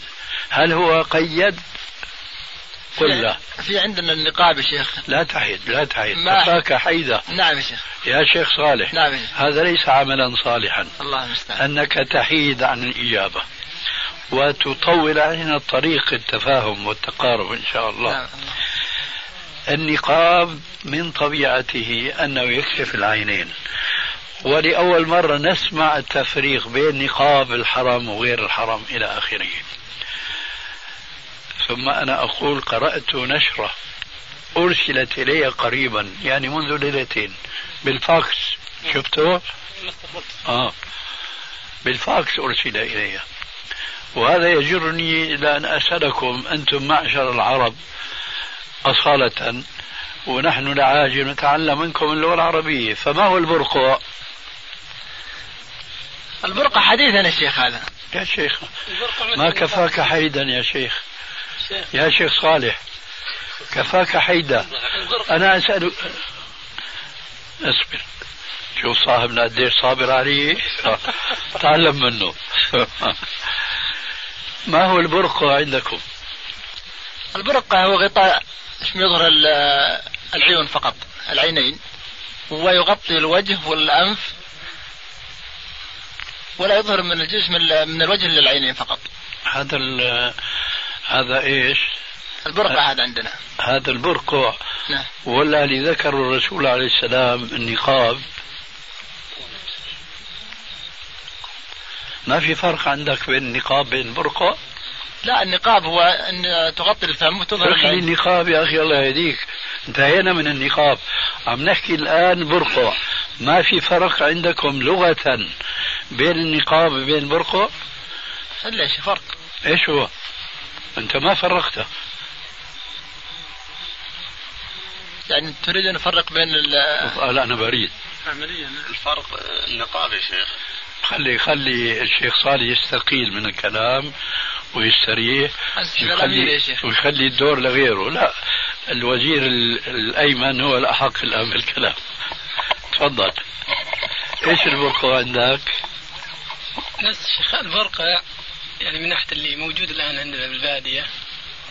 S3: هل هو قيد؟ قل لا
S4: في عندنا النقاب يا شيخ
S3: لا تحيد لا تحيد. كفاك حيدة
S4: نعم يا شيخ.
S3: يا شيخ صالح.
S4: نعم يا شيخ.
S3: هذا ليس عملا صالحا.
S4: الله المستعان
S3: أنك تحيد عن الإجابة. وتطول علينا طريق التفاهم والتقارب إن شاء الله. نعم. النقاب من طبيعته أنه يكشف العينين. ولأول مرة نسمع التفريق بين نقاب الحرم وغير الحرم إلى آخره. ثم أنا أقول قرأت نشرة أرسلت إلي قريبا يعني منذ ليلتين. بالفاكس. شفته؟ آه. بالفاكس أرسل إلي. وهذا يجرني إلى أن أسألكم أنتم معشر العرب أصالة ونحن العاجل نتعلم منكم اللغة العربية. فما هو البرقع؟
S4: البرقع حديثا يا شيخ هذا.
S3: يا شيخ ما كفاك حيدا يا شيخ. يا شيخ صالح كفاك حيدا أنا أسأل أصبر. شوف صاحبنا قديش صابر عليه تعلم منه. ما هو البرقع عندكم؟
S4: البرقع هو غطاء يظهر العيون فقط العينين. ويغطي الوجه والأنف ولا يظهر من الجسم من الوجه للعينين فقط.
S3: هذا هذا إيش؟
S4: البرقع هذا عندنا
S3: هذا البرقع
S4: نعم
S3: ولا اللي ذكر الرسول عليه السلام النقاب ما في فرق عندك بين النقاب بين البرقع؟
S4: لا النقاب هو إن تغطي الفم وتظهر
S3: العين النقاب يا أخي الله يهديك انتهينا من النقاب عم نحكي الآن برقع ما في فرق عندكم لغة بين النقاب وبين البرقع؟
S4: ليش فرق؟
S3: إيش هو؟ أنت ما فرقته.
S4: يعني تريد أن نفرق بين ال
S3: لا أنا بريد.
S8: عمليا. الفرق النقاب يا شيخ.
S3: خلي خلي الشيخ صالح يستقيل من الكلام ويستريح ويخلي, ويخلي الدور لغيره. لا الوزير الأيمن هو الأحق الآن بالكلام تفضل. إيش البرقع عندك؟
S9: نفس الشيخ البرقع يعني من ناحية اللي موجود الآن عندنا بالبادية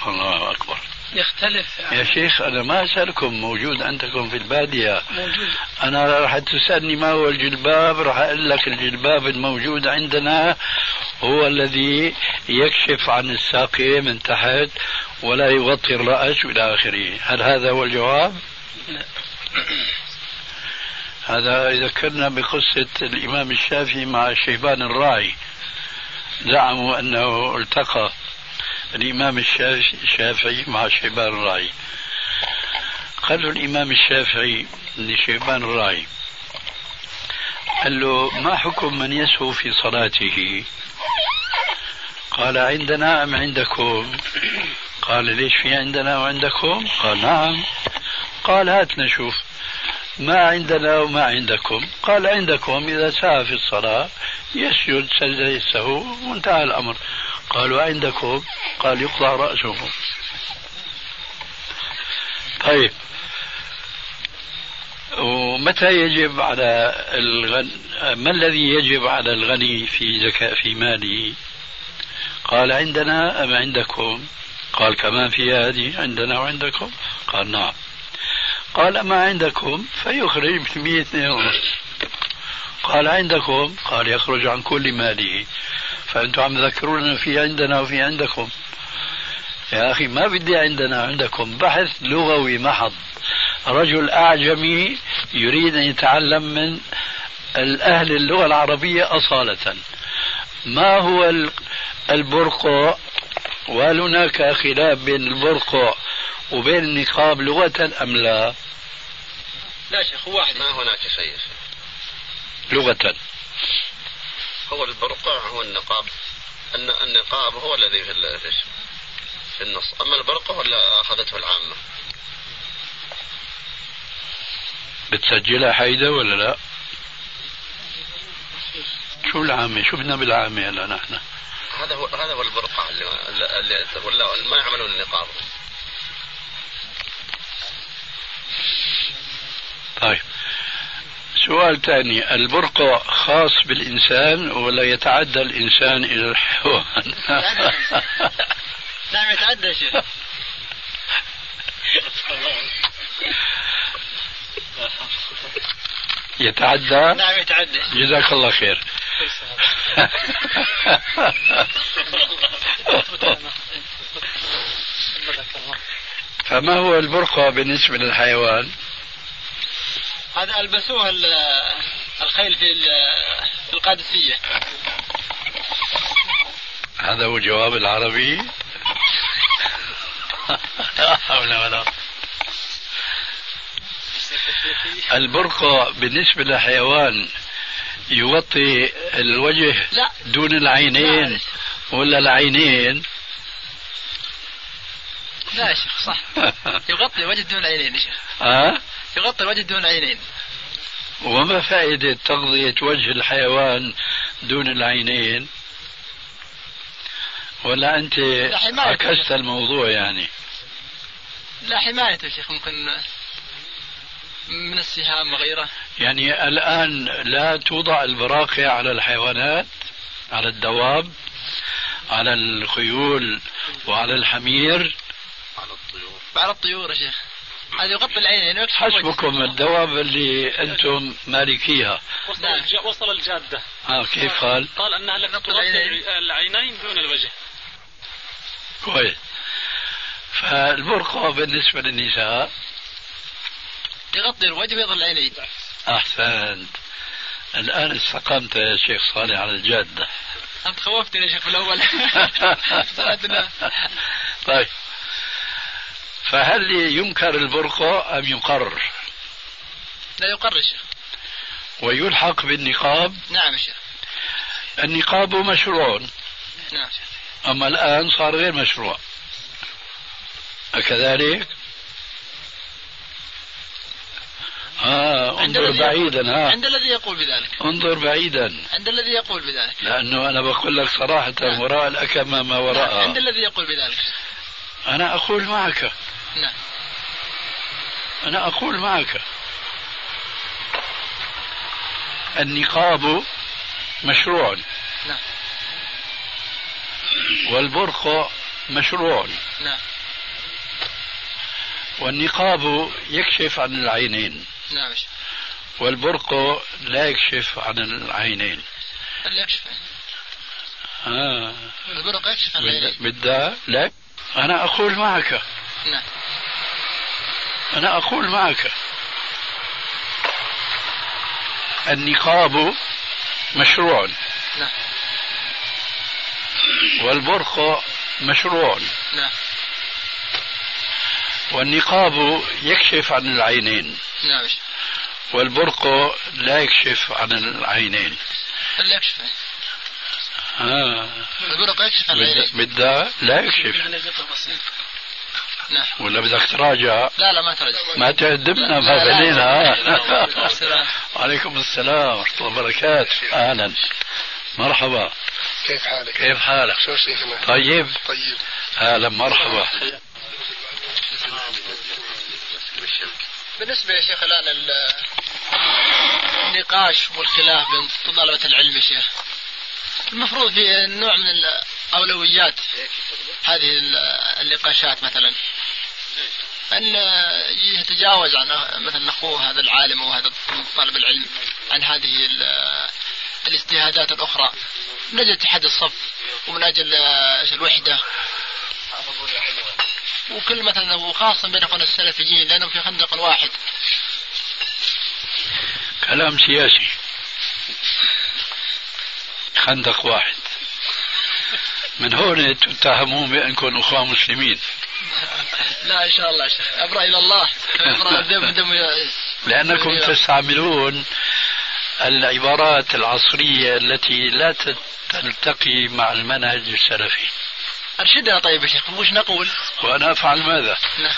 S3: الله أكبر.
S9: يختلف.
S3: يا شيخ أنا ما أسألكم موجود عندكم في البادية.
S9: موجود.
S3: أنا راح تسألني ما هو الجلباب؟ راح أقول لك الجلباب الموجود عندنا هو الذي يكشف عن الساقين من تحت ولا يغطي الرأس إلى آخره. هل هذا هو الجواب؟ لا. هذا يذكرنا بقصة الإمام الشافعي مع شيبان الراعي. زعموا أنه التقى الإمام الشافعي مع شيبان الراعي قال له الإمام الشافعي لشيبان الراعي قال له ما حكم من يسهو في صلاته؟ قال عندنا أم عندكم؟ قال ليش في عندنا وعندكم قال نعم. قال هات نشوف. ما عندنا وما عندكم. قال عندكم إذا سهى في الصلاة يسجد سجدة السهو وانتهى الأمر. قالوا عندكم قال يقطع رأسه. طيب. ومتى يجب على الغني ما الذي يجب على الغني في زكاة في ماله؟ قال عندنا أم عندكم؟ قال كمان في هذه عندنا وعندكم؟ قال نعم. قال ما عندكم فيخرج بمية اثنين ونص قال عندكم؟ قال يخرج عن كل ماله. فأنتم عم تذكرون في عندنا وفي عندكم. يا أخي ما بدي عندنا عندكم. بحث لغوي محض. رجل أعجمي يريد أن يتعلم من الأهل اللغة العربية أصالة. ما هو البرقع؟ وهل هناك خلاف بين البرقع وبين النقاب لغة أم لا؟
S9: لا شيخ واحد.
S8: ما هناك شيء
S3: لغة.
S8: هو البرقع هو النقاب. النقاب هو الذي في في النص. أما البرقع ولا أخذته العامة.
S3: بتسجلها حيدة ولا لا؟ شو العامة؟ شو بدنا بالعامة هلا نحن؟
S8: هذا هو هذا هو البرقع اللي, اللي ولا ما يعملون النقاب.
S3: طيب. سؤال ثاني البرقع خاص بالإنسان ولا يتعدى الإنسان إلى الحيوان؟
S9: نعم يتعدى شيخ.
S3: يتعدى؟
S9: نعم يتعدى.
S3: جزاك الله خير. فما هو البرقع بالنسبة للحيوان؟
S9: هذا ألبسوه الخيل في القادسية
S3: هذا هو الجواب العربي لا حول ولا البرقع بالنسبة للحيوان يغطي الوجه
S9: لا.
S3: دون العينين لا. ولا العينين
S9: لا يا شيخ صح يغطي الوجه دون العينين يا شيخ
S3: ها؟
S9: يغطي الوجه دون العينين
S3: وما فائدة تغطية وجه الحيوان دون العينين؟ ولا أنت عكست الموضوع يعني؟
S9: لا حماية يا شيخ ممكن من السهام وغيره.
S3: يعني الآن لا توضع البراقع على الحيوانات على الدواب على الخيول وعلى الحمير؟
S8: على الطيور.
S9: على الطيور يا شيخ. هذا يغطي العين يعني
S3: حسبكم الدواب اللي أنتم مالكيها.
S10: وصل نعم. وصل الجادة.
S3: آه كيف قال؟
S10: قال أنها لم تغطي العينين. دون الوجه.
S3: كويس. فالبرقع بالنسبة للنساء.
S9: يغطي الوجه ويظل العينين.
S3: أحسنت. الآن استقمت يا شيخ صالح على الجادة.
S9: أنت خوفتني يا شيخ في الأول.
S3: طيب. فهل ينكر البرقع أم يقر
S9: لا يقر الشيخ
S3: ويلحق بالنقاب؟
S9: نعم شيخ.
S3: النقاب مشروع.
S9: نعم
S3: أما الآن صار غير مشروع. أكذلك؟ انظر بعيدا ها.
S4: عند الذي يقول بذلك.
S3: انظر بعيدا.
S4: عند الذي يقول بذلك.
S3: لأنه أنا بقول لك صراحة وراء الأكمة ما
S4: نعم.
S3: وراءها
S4: عند الذي يقول بذلك.
S3: أنا أقول معك.
S4: نعم.
S3: أنا أقول معك. النقاب مشروع.
S4: نعم.
S3: والبرق مشروع.
S4: نعم.
S3: والنقاب يكشف عن العينين.
S4: نعم يا شيخ.
S3: والبرق لا يكشف عن العينين.
S4: اللي يكشف
S3: آه.
S4: البرق يكشف عن العينين.
S3: بدها لا أنا أقول معك.
S4: نعم.
S3: أنا أقول معك. النقاب مشروع.
S4: نعم.
S3: والبرق مشروع.
S4: نعم.
S3: والنقاب يكشف عن العينين.
S4: نعم. يا شيخ.
S3: والبرق لا يكشف عن العينين.
S4: اللي يكشف.
S3: آه.
S4: البرق يكشف عن العينين
S3: بدها لا يكشف
S9: يعني قطع بسيط
S3: نعم ولا بدك تراجع
S4: لا لا ما ترجع
S3: ما تهدمنا ما
S4: السلام.
S3: وعليكم السلام ورحمة الله وبركاته أهلا مرحبا
S11: كيف حالك؟
S3: كيف حالك
S11: شو شيخنا؟
S3: طيب
S11: طيب
S3: أهلا مرحبا
S4: بالنسبة يا شيخ الآن ال- النقاش والخلاف بين طلبة العلم يا شيخ المفروض في نوع من الأولويات هذه ال- النقاشات مثلا. أن يتجاوز عن مثلا أخوه هذا العالم أو هذا طالب العلم عن هذه ال- الاجتهادات الأخرى. من أجل اتحاد الصف ومن أجل الوحدة. وكل مثلا وخاصة بين اخواننا السلفيين لانهم في خندق واحد.
S3: كلام سياسي. خندق واحد. من هون تتهمون بأنكم أخوة مسلمين.
S4: لا إن شاء الله شيخ. ابرا إلى الله. ابرا دم دم
S3: لأنكم تستعملون العبارات العصرية التي لا تلتقي مع المنهج السلفي.
S4: أرشدنا طيب يا شيخ. وش نقول؟
S3: وأنا أفعل ماذا؟
S4: نعم.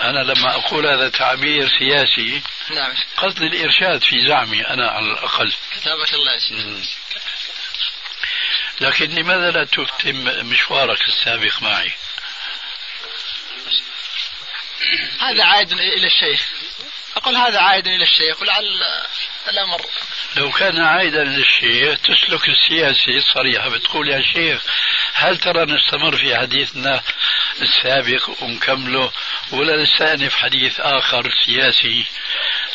S3: أنا لما أقول هذا تعبير سياسي
S4: نعم.
S3: قصدي الإرشاد في زعمي أنا على الأقل.
S4: كتابك الله يا.
S3: لكن لماذا لا تتم مشوارك السابق معي؟
S4: هذا عائد إلى الشيخ. أقول هذا عائد إلى الشيخ ولعل الأمر.
S3: لو كان عائدا للشيخ تسلك السياسي الصريحة بتقول يا شيخ هل ترى نستمر في حديثنا السابق ونكمله ولا نستأنف حديث آخر سياسي؟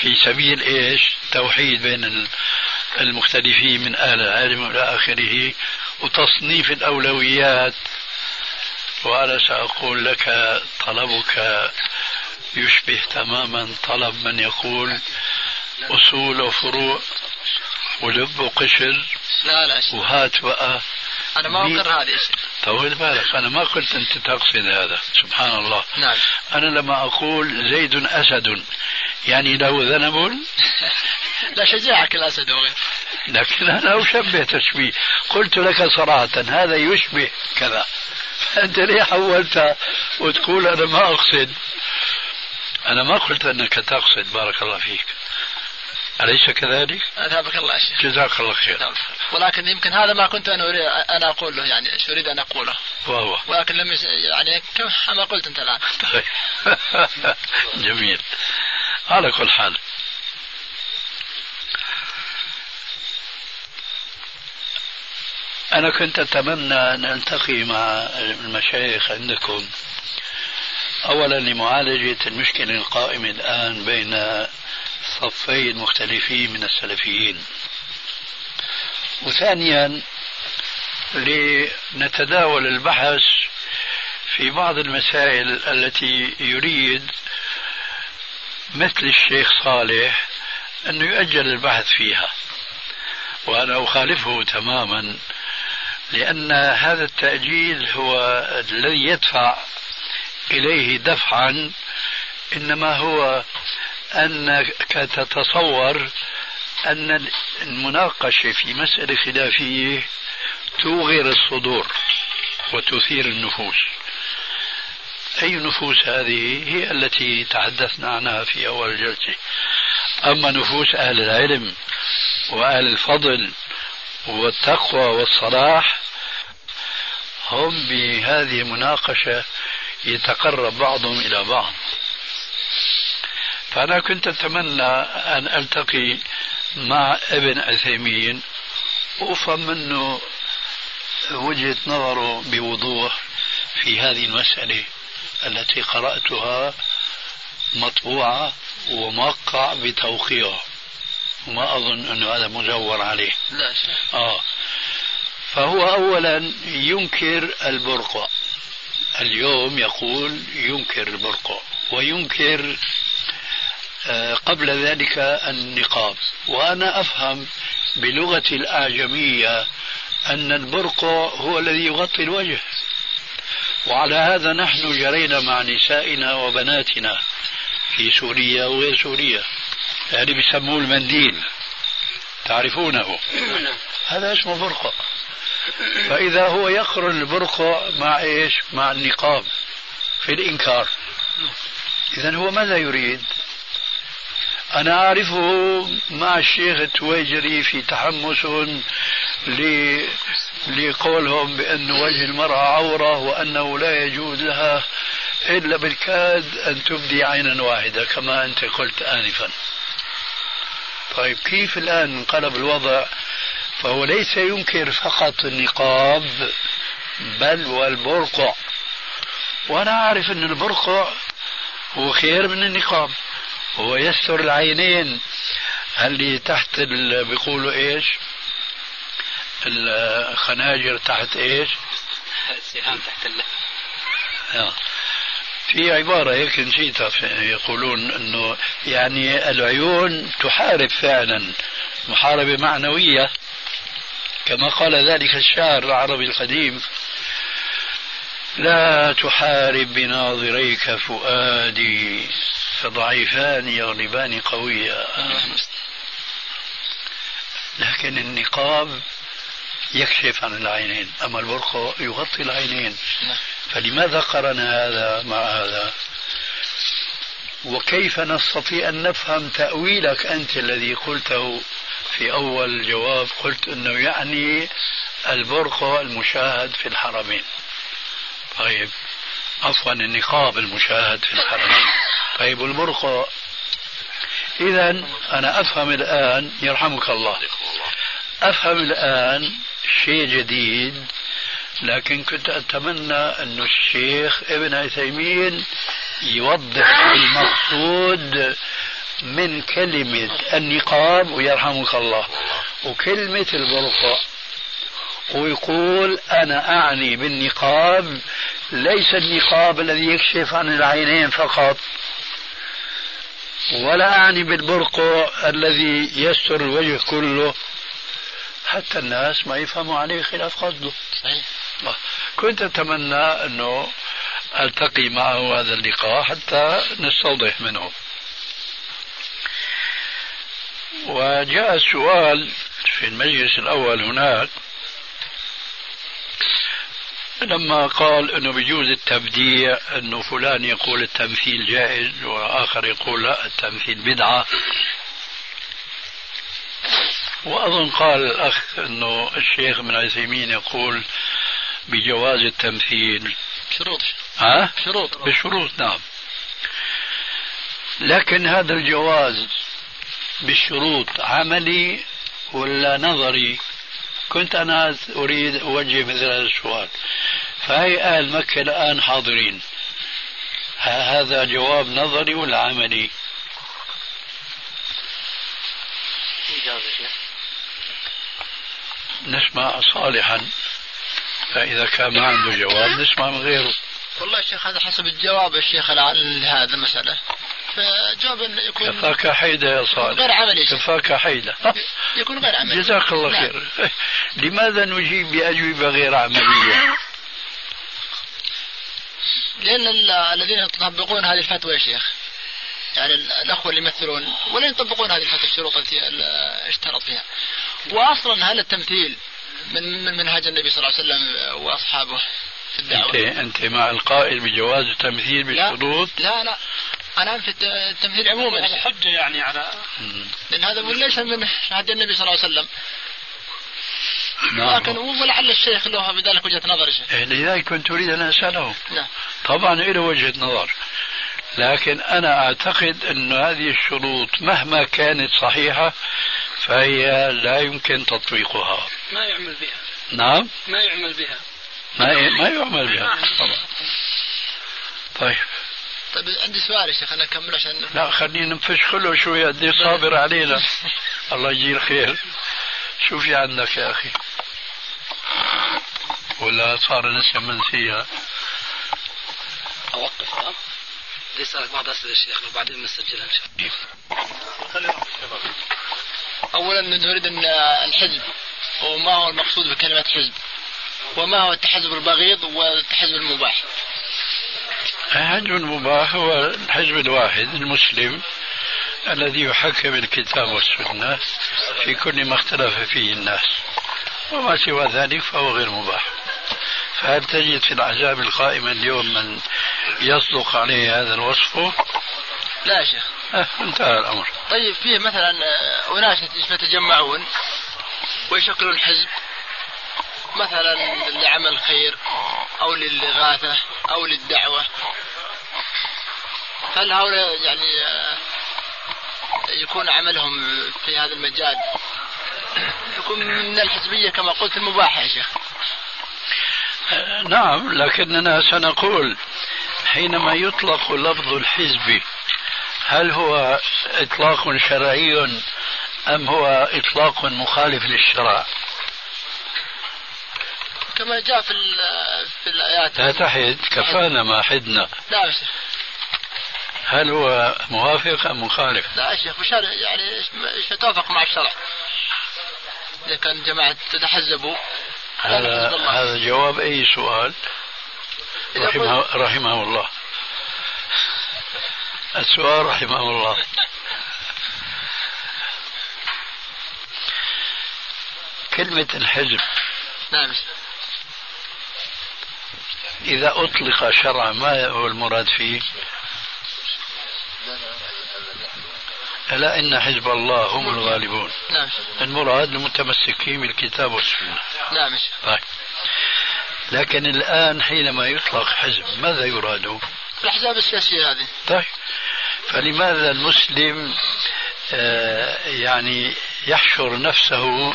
S3: في سبيل إيش؟ توحيد بين ال- المختلفين من أهل العلم إلى آخره وتصنيف الأولويات. وأنا سأقول لك طلبك يشبه تماما طلب من يقول أصول وفروع ولب وقشر
S4: لا لا.
S3: وهات بقى.
S4: أنا ما اقر هذا شيخ
S3: طول بالك أنا ما قلت أنت تقصد هذا سبحان الله.
S4: نعم.
S3: أنا لما أقول زيد أسد يعني له ذنب
S4: لا شجاعك الأسد وغيره
S3: لكن أنا أشبه تشبيه. قلت لك صراحة هذا يشبه كذا. أنت ليه حولتها وتقول أنا ما أقصد؟ أنا ما قلت أنك تقصد بارك الله فيك. أليس كذلك؟
S4: أثابك الله يا شيخ.
S3: جزاك الله خير.
S4: نعم. ولكن يمكن هذا ما كنت أنا أريد أنا اقوله يعني إيش أريد أن أقوله.
S3: وهو.
S4: ولكن لم. يعني كما قلت أنت الآن؟
S3: طيب. جميل. على كل حال. أنا كنت أتمنى أن ألتقي مع المشايخ عندكم. أولا لمعالجة المشكلة القائمة الآن بين صفين مختلفين من السلفيين. وثانيا لنتداول البحث في بعض المسائل التي يريد مثل الشيخ صالح أنه يؤجل البحث فيها. وأنا أخالفه تماما لأن هذا التأجيل هو الذي يدفع إليه دفعا إنما هو أنك تتصور أن المناقشة في مسألة خلافية توغر الصدور وتثير النفوس. أي نفوس هذه هي التي تحدثنا عنها في أول الجلسة أما نفوس أهل العلم وأهل الفضل والتقوى والصلاح هم بهذه المناقشة يتقرب بعضهم إلى بعض. فأنا كنت أتمنى أن ألتقي مع ابن عثيمين وأفهم منه وجهة نظره بوضوح في هذه المسألة. التي قرأتها مطبوعة وموقع بتوقيعه. وما أظن أنه هذا مزور عليه.
S6: لا شيء.
S3: آه. فهو أولا ينكر البرقع اليوم يقول ينكر البرقع وينكر آه، قبل ذلك النقاب. وأنا أفهم بلغة الأعجمية أن البرقع هو الذي يغطي الوجه. وعلى هذا نحن جرينا مع نسائنا وبناتنا في سوريا وغير سوريا. يعني بيسموه المنديل. تعرفونه؟ هذا اسمه برقع. فإذا هو يقرن البرقع مع إيش؟ مع النقاب في الإنكار. إذا هو ماذا يريد؟ أنا أعرفه مع الشيخ التويجري في تحمس. لقولهم بأن وجه المرأة عورة وأنه لا يجوز لها إلا بالكاد أن تبدي عينا واحدة كما أنت قلت آنفا. طيب كيف الآن انقلب الوضع؟ فهو ليس ينكر فقط النقاب بل والبرقع وأنا أعرف أن البرقع هو خير من النقاب هو يستر العينين. اللي تحت. بيقولوا إيش؟ الخناجر تحت إيش؟
S7: السهام تحت اللحم.
S3: آه. في عبارة هيك نسيتها يقولون إنه يعني العيون تحارب فعلا محاربة معنوية كما قال ذلك الشاعر العربي القديم. لا تحارب بناظريك فؤادي فضعيفان يغلبان قويا. لكن النقاب يكشف عن العينين أما البرقع يغطي العينين. فلماذا قرن هذا مع هذا؟ وكيف نستطيع أن نفهم تأويلك أنت الذي قلته في أول الجواب؟ قلت أنه يعني البرقع المشاهد في الحرمين. طيب عفوا النقاب المشاهد في الحرمين. طيب والبرقع إذا أنا أفهم الآن يرحمك الله. أفهم الآن شيء جديد لكن كنت أتمنى أن الشيخ ابن عثيمين يوضح المقصود من كلمة النقاب ويرحمك الله. وكلمة البرقع ويقول أنا أعني بالنقاب ليس النقاب الذي يكشف عن العينين فقط ولا أعني بالبرقع الذي يستر الوجه كله. حتى الناس ما يفهموا عليه خلاف قصده. صحيح. كنت أتمنى أنه ألتقي معه هذا اللقاء حتى نستوضح منه. وجاء السؤال في المجلس الأول هناك. لما قال إنه بيجوز التبديع إنه فلان يقول التمثيل جائز وآخر يقول لا التمثيل بدعة. وأظن قال الأخ إنه الشيخ ابن عثيمين يقول بجواز التمثيل.
S4: شروط.
S3: ها؟
S4: شروط.
S3: بشروط نعم. لكن هذا الجواز بالشروط عملي ولا نظري؟ كنت أنا أريد أوجه مثل هذا السؤال. فهي أهل مكة الآن حاضرين. هذا جواب نظري ولا عملي؟ نسمع صالحا. فإذا كان ما عنده جواب نسمع من غيره.
S4: والله الشيخ هذا حسب الجواب الشيخ لهذا المسألة. فجواب يكون
S3: كفاك حيدة يا صالح.
S4: غير عملي
S3: كفاك حيدة.
S4: يكون غير عملي.
S3: جزاك الله
S4: نعم.
S3: خير. لماذا نجيب بأجوبة غير عملية؟
S4: لأن الذين يطبقون هذه الفتوى يا شيخ يعني الأخوة اللي يمثلون ولا يطبقون هذه الفتوى الشروط التي اشترط فيها. وأصلا هل التمثيل من من منهج النبي صلى الله عليه وسلم وأصحابه في الدعوة.
S3: أنت, أنت مع القائل بجواز التمثيل بالشروط
S4: لا لا. أنا في التمثيل عموما.
S10: هذا حجة يعني على
S4: لأن هذا ليس من هدي النبي صلى الله عليه وسلم.
S3: نعم.
S4: لكن ولعل الشيخ له بذلك وجهة نظر شيخ.
S3: إيه، لذلك كنت أريد أن أسأله.
S4: نعم.
S3: طبعا له وجهة نظر. لكن أنا أعتقد أن هذه الشروط مهما كانت صحيحة فهي لا يمكن تطبيقها.
S9: ما يعمل بها.
S3: نعم؟
S9: ما يعمل بها.
S3: ما ما يعمل بها. طبعا. طيب.
S4: طيب عندي سؤال يا شيخ أنا أكمل عشان
S3: لا خلينا نفش كله شوي قد صابر علينا. الله يجزيه الخير. شو في عندك يا أخي. ولا صار نسيا منسيا
S6: أوقف ها؟ بدي أسألك بعض أسئلة الشيخ وبعدين بنسجلها إن شاء الله.
S4: أولا نريد أن الحزب وما هو المقصود بكلمة حزب؟ وما هو التحزب البغيض والتحزب المباح؟
S3: الحزب المباح هو الحزب الواحد المسلم الذي يحكم الكتاب والسنة في كل ما اختلف فيه الناس. وما سوى ذلك فهو غير مباح. فهل تجد في الأحزاب القائمة اليوم من يصدق عليه هذا الوصف؟
S4: لا يا شيخ.
S3: انتهى الأمر.
S4: طيب فيه مثلا آه، أناس يتجمعون ويشكلون حزب مثلا لعمل الخير أو للإغاثة أو للدعوة. هل هؤلاء يعني آه، يكون عملهم في هذا المجال يكون من الحزبية كما قلت المباحة يا شيخ؟
S3: أه، نعم لكننا سنقول حينما يطلق لفظ الحزب هل هو إطلاق شرعي أم هو إطلاق مخالف للشرع؟
S4: كما جاء في في الآيات.
S3: لا تحد كفانا ما حدنا.
S4: لا
S3: هل هو موافق أم مخالف؟
S4: لا يا شيخ وشرع يعني يتوافق مع الشرع. إذا كان جماعة تتحزبوا.
S3: هذا هذا جواب أي سؤال؟ رحمه, رحمه الله. السؤال رحمه الله. كلمة الحزب.
S4: نعم.
S3: إذا أطلق شرعا ما هو المراد فيه؟ ألا إن حزب الله هم الغالبون.
S4: نعم.
S3: المراد المتمسكين بالكتاب والسنة.
S4: نعم.
S3: طيب. لكن الآن حينما يطلق حزب ماذا يراد؟
S4: الأحزاب السياسية هذه.
S3: طيب. فلماذا المسلم آه يعني يحشر نفسه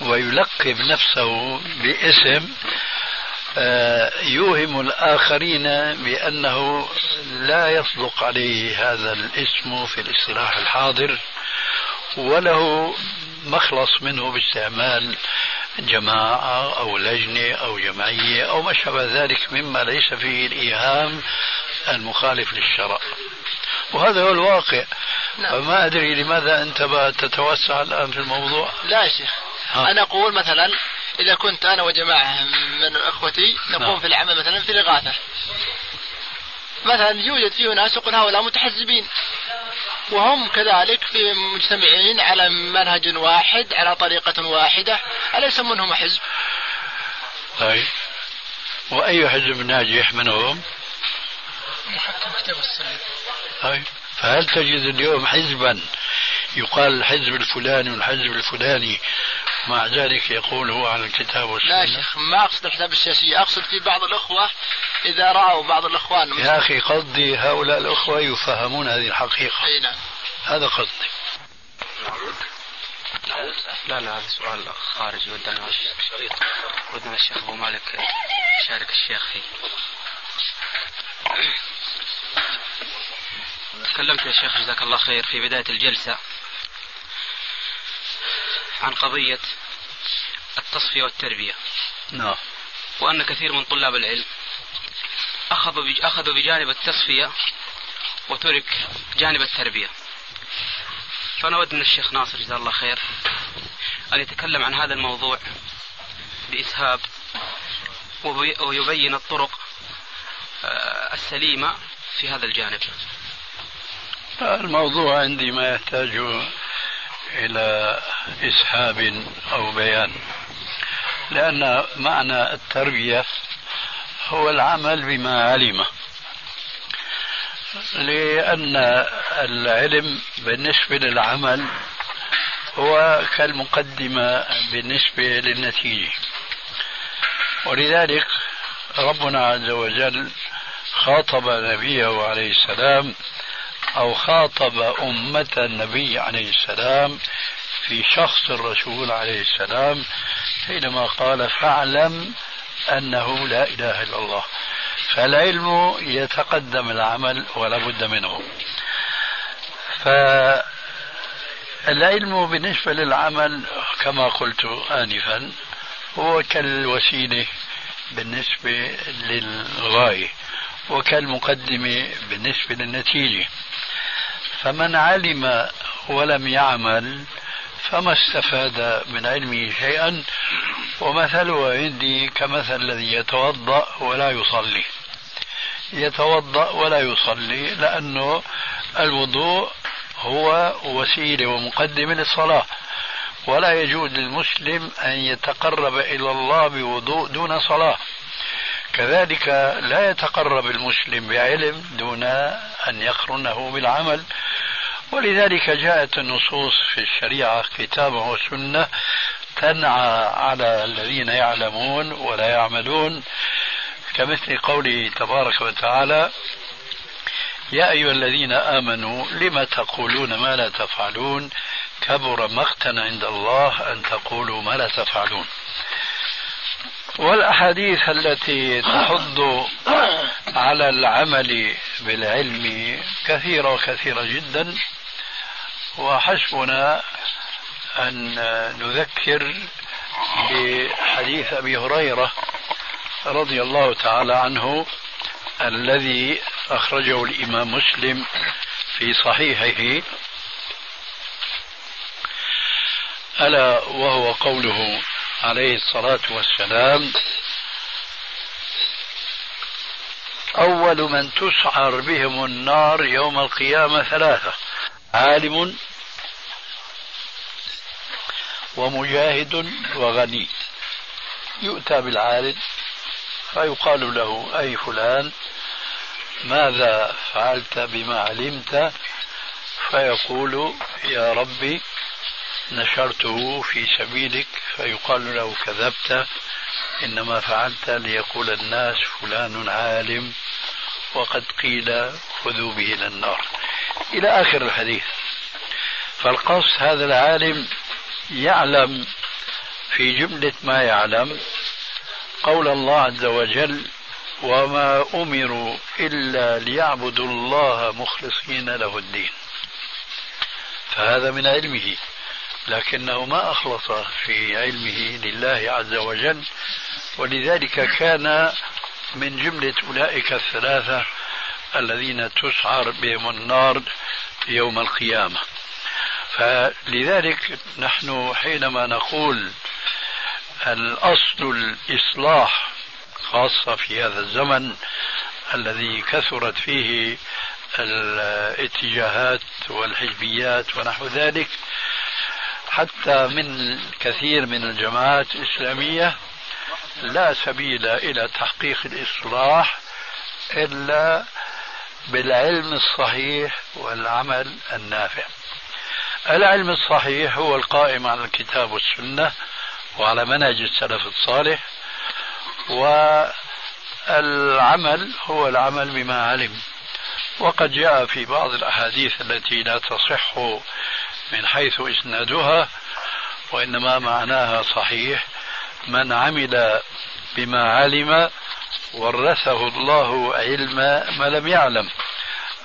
S3: ويلقب نفسه باسم آه، يوهم الآخرين بأنه لا يصدق عليه هذا الاسم في الاصطلاح الحاضر وله مخلص منه باستعمال جماعة أو لجنة أو جمعية أو ما شابه ذلك مما ليس فيه الإيهام المخالف للشرع. وهذا هو الواقع نعم. فما أدري لماذا أنت تتوسع الآن في الموضوع
S4: لا يا شيخ ها. أنا أقول مثلا إذا كنت أنا وجماعة من إخوتي نقوم نعم. في العمل مثلا في الإغاثة مثلا يوجد فيه ناس يقول هؤلاء متحزبين وهم كذلك في مجتمعين على منهج واحد على طريقة واحدة أليس منهم حزب؟
S3: طيب وأي حزب ناجح منهم؟
S9: محكم كتاب السنة
S3: فهل تجد اليوم حزبا؟ يقال الحزب الفلاني والحزب الفلاني. مع ذلك يقول هو على الكتاب والسنة.
S4: لا شيخ ما أقصد الحزب السياسي. أقصد في بعض الأخوة إذا رأوا بعض الإخوان.
S3: يا أخي قصدي هؤلاء الأخوة يفهمون هذه الحقيقة.
S4: أي نعم.
S3: هذا قصدي.
S7: لا لا هذا سؤال خارجي ودنا. ودنا الشيخ أبو مالك يشارك الشيخ فيه. تكلمت يا شيخ جزاك الله خير في بداية الجلسة عن قضية التصفية والتربية.
S3: نعم.
S7: وأن كثير من طلاب العلم أخذوا أخذوا بجانب التصفية وترك جانب التربية. فأنا أود من الشيخ ناصر جزاه الله خير أن يتكلم عن هذا الموضوع بإسهاب ويبين الطرق آه، السليمة في هذا الجانب.
S3: الموضوع عندي ما يحتاج إلى إسحاب أو بيان لأن معنى التربية هو العمل بما علم لأن العلم بالنسبة للعمل هو كالمقدمة بالنسبة للنتيجة. ولذلك ربنا عز وجل خاطب نبيه عليه السلام أو خاطب أمة النبي عليه السلام في شخص الرسول عليه السلام حينما قال فاعلم أنه لا إله إلا الله. فالعلم يتقدم العمل ولا بد منه. فالعلم بالنسبة للعمل كما قلت آنفا هو كالوسيلة بالنسبة للغاية وكالمقدمة بالنسبة للنتيجة. فمن علم ولم يعمل فما استفاد من علمه شيئا ومثله عندي كمثل الذي يتوضأ ولا يصلي. يتوضأ ولا يصلي لأنه الوضوء هو وسيلة ومقدمة للصلاة. ولا يجوز للمسلم أن يتقرب إلى الله بوضوء دون صلاة. كذلك لا يتقرب المسلم بعلم دون أن يقرنه بالعمل. ولذلك جاءت النصوص في الشريعة كتابه وسنة تنعى على الذين يعلمون ولا يعملون كمثل قوله تبارك وتعالى يا أيها الذين آمنوا لم تقولون ما لا تفعلون؟ كبر مقتا عند الله أن تقولوا ما لا تفعلون. والأحاديث التي تحض على العمل بالعلم كثيرة وكثيرة جدا. وحسبنا أن نذكر بحديث أبي هريرة رضي الله تعالى عنه الذي أخرجه الإمام مسلم في صحيحه. ألا وهو قوله عليه الصلاة والسلام. أول من تسعر بهم النار يوم القيامة ثلاثة. عالم ومجاهد وغني. يؤتى بالعالم فيقال له أي فلان ماذا فعلت؟ بما علمت؟ فيقول يا ربي نشرته في سبيلك فيقال له كذبت إنما فعلت ليقول الناس فلان عالم وقد قيل خذوا به إلى النار. إلى آخر الحديث. فالقصد هذا العالم يعلم في جملة ما يعلم قول الله عز وجل وما أمروا إلا ليعبدوا الله مخلصين له الدين. فهذا من علمه. لكنه ما أخلص في علمه لله عز وجل ولذلك كان من جملة أولئك الثلاثة الذين تسعر بهم النار يوم القيامة. فلذلك نحن حينما نقول الأصل الإصلاح خاصة في هذا الزمن الذي كثرت فيه الاتجاهات والحزبيات ونحو ذلك حتى من كثير من الجماعات الإسلامية لا سبيل إلى تحقيق الإصلاح إلا بالعلم الصحيح والعمل النافع. العلم الصحيح هو القائم على الكتاب والسنة وعلى منهج السلف الصالح والعمل هو العمل بما علم. وقد جاء في بعض الأحاديث التي لا تصح من حيث إسنادها وإنما معناها صحيح من عمل بما علم ورثه الله علم ما لم يعلم.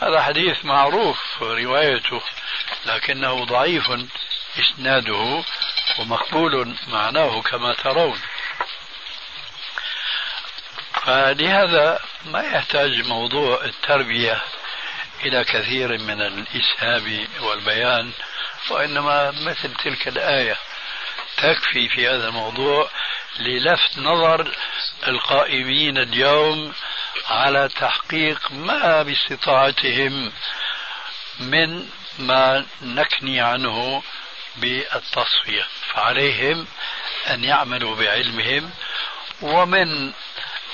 S3: هذا حديث معروف روايته لكنه ضعيف إسناده ومقبول معناه كما ترون. فلهذا ما يحتاج موضوع التربية إلى كثير من الإسهاب والبيان. وإنما مثل تلك الآية تكفي في هذا الموضوع للفت نظر القائمين اليوم على تحقيق ما باستطاعتهم من ما نكني عنه بالتصفية. فعليهم أن يعملوا بعلمهم ومن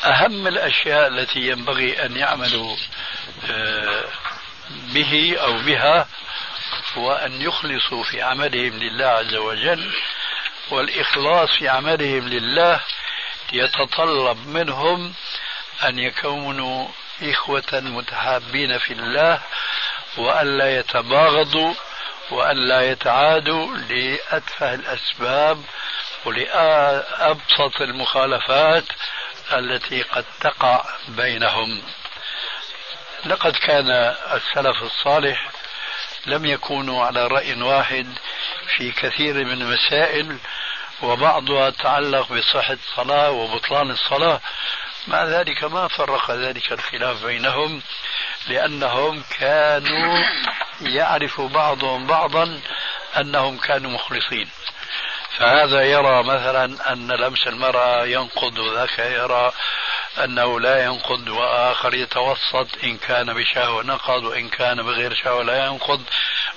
S3: أهم الأشياء التي ينبغي أن يعملوا آه، به أو بها هو أن يخلصوا في عملهم لله عز وجل والإخلاص في عملهم لله يتطلب منهم أن يكونوا إخوة متحابين في الله وأن لا يتباغضوا وأن لا يتعادوا لأتفه الأسباب ولأبسط المخالفات التي قد تقع بينهم. لقد كان السلف الصالح لم يكونوا على رأي واحد في كثير من المسائل وبعضها تعلق بصحة الصلاة وبطلان الصلاة. مع ذلك ما فرق ذلك الخلاف بينهم لأنهم كانوا يعرف بعضهم بعضا أنهم كانوا مخلصين. فهذا يرى مثلا أن لمس المرأة ينقض وذاك يرى أنه لا ينقض وآخر يتوسط إن كان بشهوة نقض وإن كان بغير شهوة لا ينقض.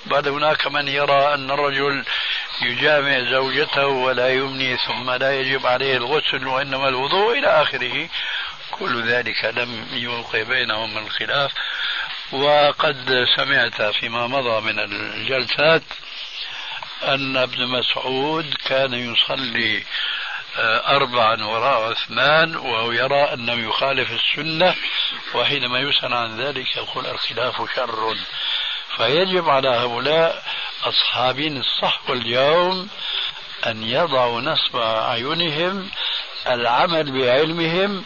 S3: بل هناك من يرى أن الرجل يجامع زوجته ولا يمني ثم لا يجب عليه الغسل وإنما الوضوء إلى آخره. كل ذلك لم يوقع بينهم الخلاف. وقد سمعت فيما مضى من الجلسات أن ابن مسعود كان يصلي أربعا وراء عثمان وهو يرى أنه يخالف السنة وحينما يسأل عن ذلك يقول الخلاف شر. فيجب على هؤلاء أصحابين الصحوة اليوم أن يضعوا نصب أعينهم العمل بعلمهم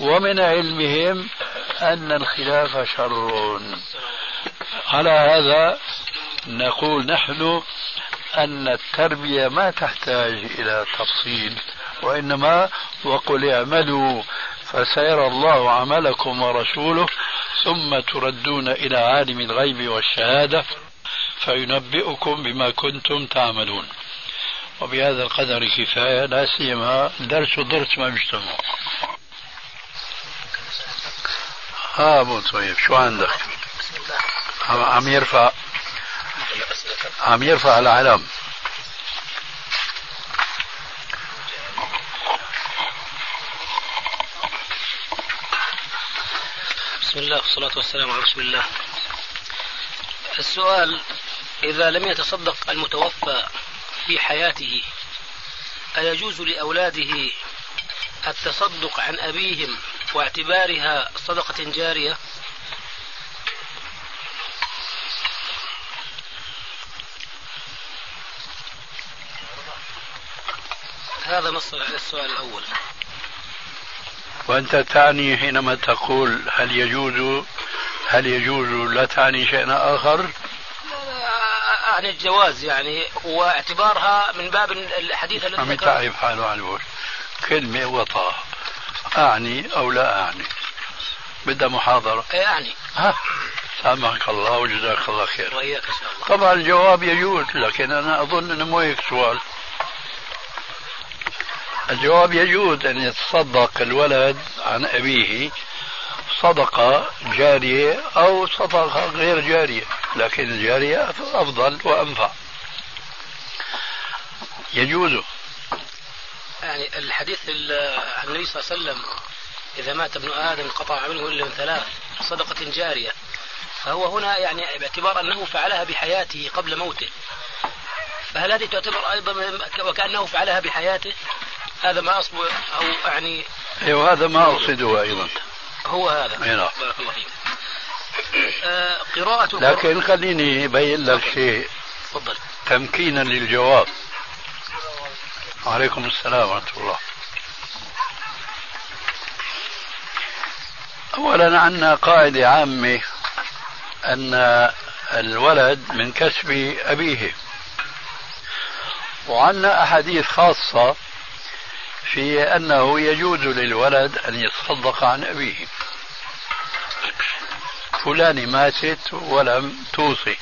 S3: ومن علمهم أن الخلاف شر. على هذا نقول نحن أن التربية ما تحتاج إلى تفصيل. وإنما وقل اعملوا فسيرى الله عملكم ورسوله ثم تردون إلى عالم الغيب والشهادة فينبئكم بما كنتم تعملون. وبهذا القدر كفاية لا سيما درس درس ما بيجتمع ها ابو طيب. شو عندك؟ عم يرفع عم يرفع العلم
S6: بسم الله والصلاة والسلام على رسول الله. السؤال إذا لم يتصدق المتوفى في حياته أيجوز لأولاده التصدق عن أبيهم واعتبارها صدقة جارية؟ هذا نص السؤال الأول.
S3: وأنت تعني حينما تقول هل يجوز هل يجوز لا تعني شيئا آخر؟
S6: عن الجواز يعني واعتبارها من باب الحديث الذي
S3: عم تعرف حاله عن كلمة وطأ أعني أو لا أعني؟ بدها محاضرة.
S6: يعني
S3: ها. سامحك الله وجزاك الله خير.
S6: وإياك إن شاء الله.
S3: طبعا الجواب يجوز لكن أنا أظن أنه مو هيك سؤال. الجواب يجوز أن يتصدق الولد عن أبيه صدقة جارية أو صدقة غير جارية لكن الجارية أفضل وأنفع. يجوز.
S6: يعني الحديث عن النبي صلى الله عليه وسلم إذا مات ابن آدم قطع عمله إلا من ثلاث صدقة جارية فهو هنا يعني باعتبار أنه فعلها بحياته قبل موته. فهل هذه تعتبر أيضا وكأنه فعلها بحياته؟ هذا ما أصبه أو يعني
S3: أيوه هذا ما أقصده أيضا.
S6: هو هذا.
S3: أي نعم.
S6: بارك الله فيك. آه قراءة
S3: لكن خليني أبين لك شيء.
S6: تفضل.
S3: تمكينا للجواب. وعليكم السلام ورحمة الله. أولا عندنا قاعدة عامة أن الولد من كسب أبيه. وعندنا أحاديث خاصة في أنه يجوز للولد أن يتصدق عن أبيه. فلان ماتت ولم توصي.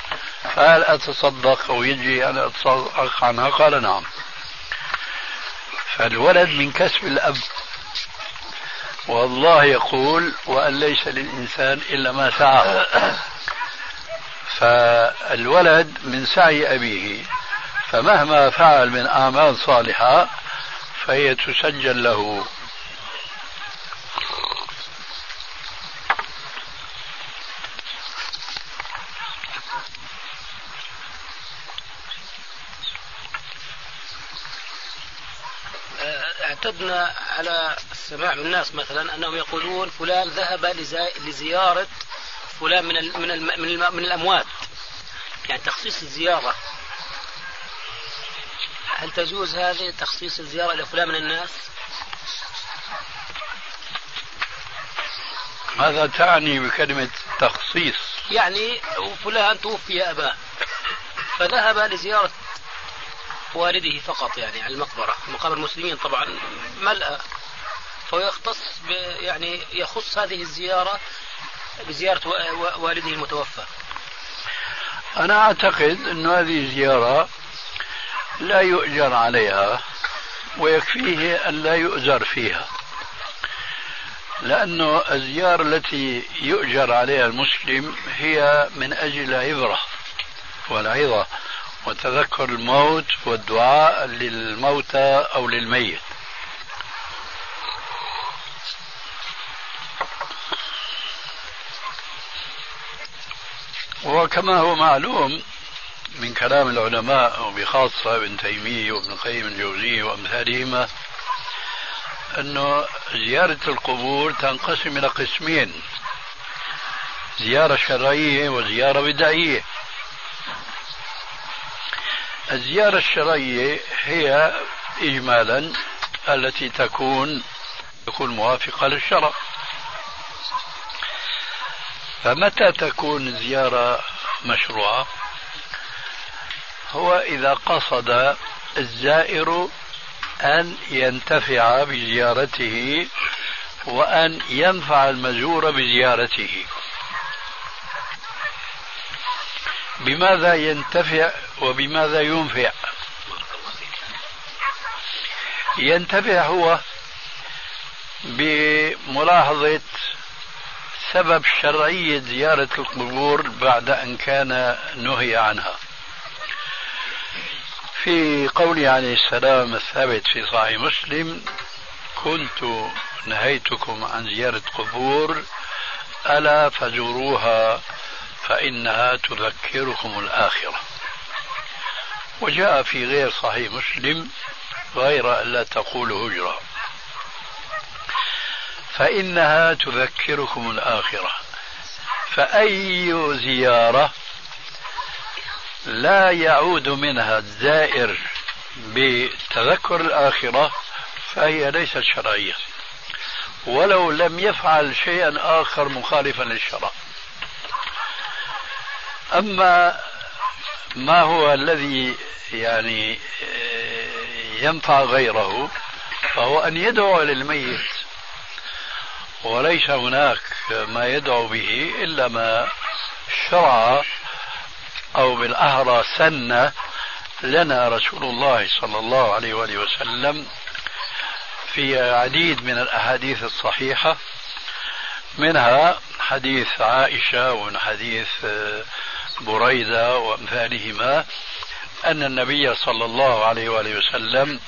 S3: فهل أتصدق أو يجي أن أتصدق عنها؟ قال نعم. فالولد من كسب الأب. والله يقول وأن ليس للإنسان إلا ما سعى. فالولد من سعي أبيه. فمهما فعل من أعمال صالحة فهي تسجل له.
S6: آه، اعتدنا على السماع من الناس مثلا أنهم يقولون فلان ذهب لزيارة فلان من من من الأموات. يعني تخصيص الزيارة. هل تجوز هذه تخصيص الزيارة إلى فلان من الناس؟
S3: ماذا تعني بكلمة تخصيص؟
S6: يعني فلان توفي أباه فذهب لزيارة والده فقط يعني على المقبرة مقابر المسلمين طبعا ملأ فيختص يعني يخص هذه الزيارة بزيارة والده المتوفى
S3: أنا أعتقد أن هذه زيارة لا يؤجر عليها ويكفيه أن لا يؤجر فيها. لأنه الزيارة التي يؤجر عليها المسلم هي من أجل العبرة والعظة وتذكر الموت والدعاء للموتى أو للميت. وكما هو معلوم من كلام العلماء وبخاصة ابن تيمية وابن القيم الجوزية وأمثالهما أنه زيارة القبور تنقسم إلى قسمين زيارة شرعية وزيارة بدعية. الزيارة الشرعية هي إجمالا التي تكون تكون موافقة للشرع. فمتى تكون الزيارة مشروعة؟ هو إذا قصد الزائر أن ينتفع بزيارته وأن ينفع المزور بزيارته. بماذا ينتفع وبماذا ينفع؟ ينتفع هو بملاحظة سبب شرعية زيارة القبور بعد أن كان نهي عنها. في قوله عليه السلام الثابت في صحيح مسلم كنت نهيتكم عن زيارة قبور ألا فزوروها فإنها تذكركم الآخرة. وجاء في غير صحيح مسلم غير ألا تقول هجرة. فإنها تذكركم الآخرة. فأي زيارة لا يعود منها الزائر بتذكر الآخرة فهي ليست شرعية. ولو لم يفعل شيئا آخر مخالفا للشرع. أما ما هو الذي يعني ينفع غيره فهو أن يدعو للميت. وليس هناك ما يدعو به إلا ما شرع أو بالأهرى سن لنا رسول الله صلى الله عليه وآله وسلم في عديد من الأحاديث الصحيحة منها حديث عائشة ومن حديث بريدة وأمثالهما أن النبي صلى الله عليه وآله وسلم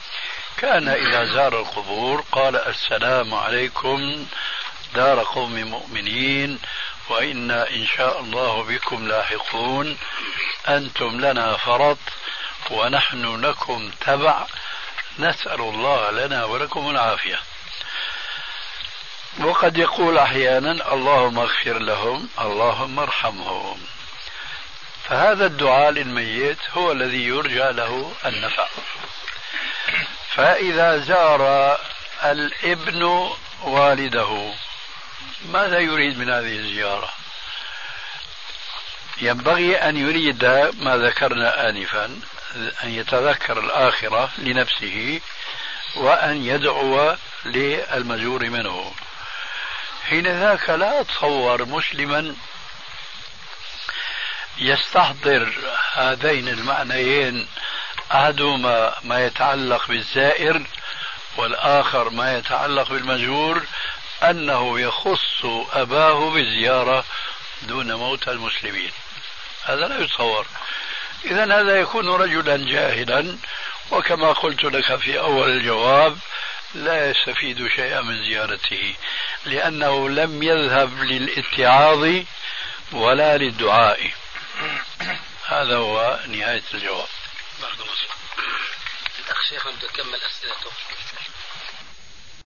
S3: كان إذا زار القبور قال السلام عليكم دار قوم مؤمنين وإنا إن شاء الله بكم لاحقون. أنتم لنا فرط ونحن لكم تبع. نسأل الله لنا ولكم العافية. وقد يقول أحيانا اللهم اغفر لهم اللهم ارحمهم. فهذا الدعاء للميت هو الذي يرجى له النفع. فإذا زار الابن والده ماذا يريد من هذه الزيارة؟ ينبغي أن يريد ما ذكرنا آنفا أن يتذكر الآخرة لنفسه وأن يدعو للمزور منه. حين ذاك لا أتصور مسلما يستحضر هذين المعنيين أحدهما ما يتعلق بالزائر والآخر ما يتعلق بالمزور أنه يخص أباه بالزيارة دون موت المسلمين. هذا لا يتصور. إذا هذا يكون رجلا جاهلا وكما قلت لك في أول الجواب لا يستفيد شيئا من زيارته لأنه لم يذهب للاتعاظ ولا للدعاء. هذا هو نهاية الجواب.
S6: الأخ شيخ يكمل أسئلته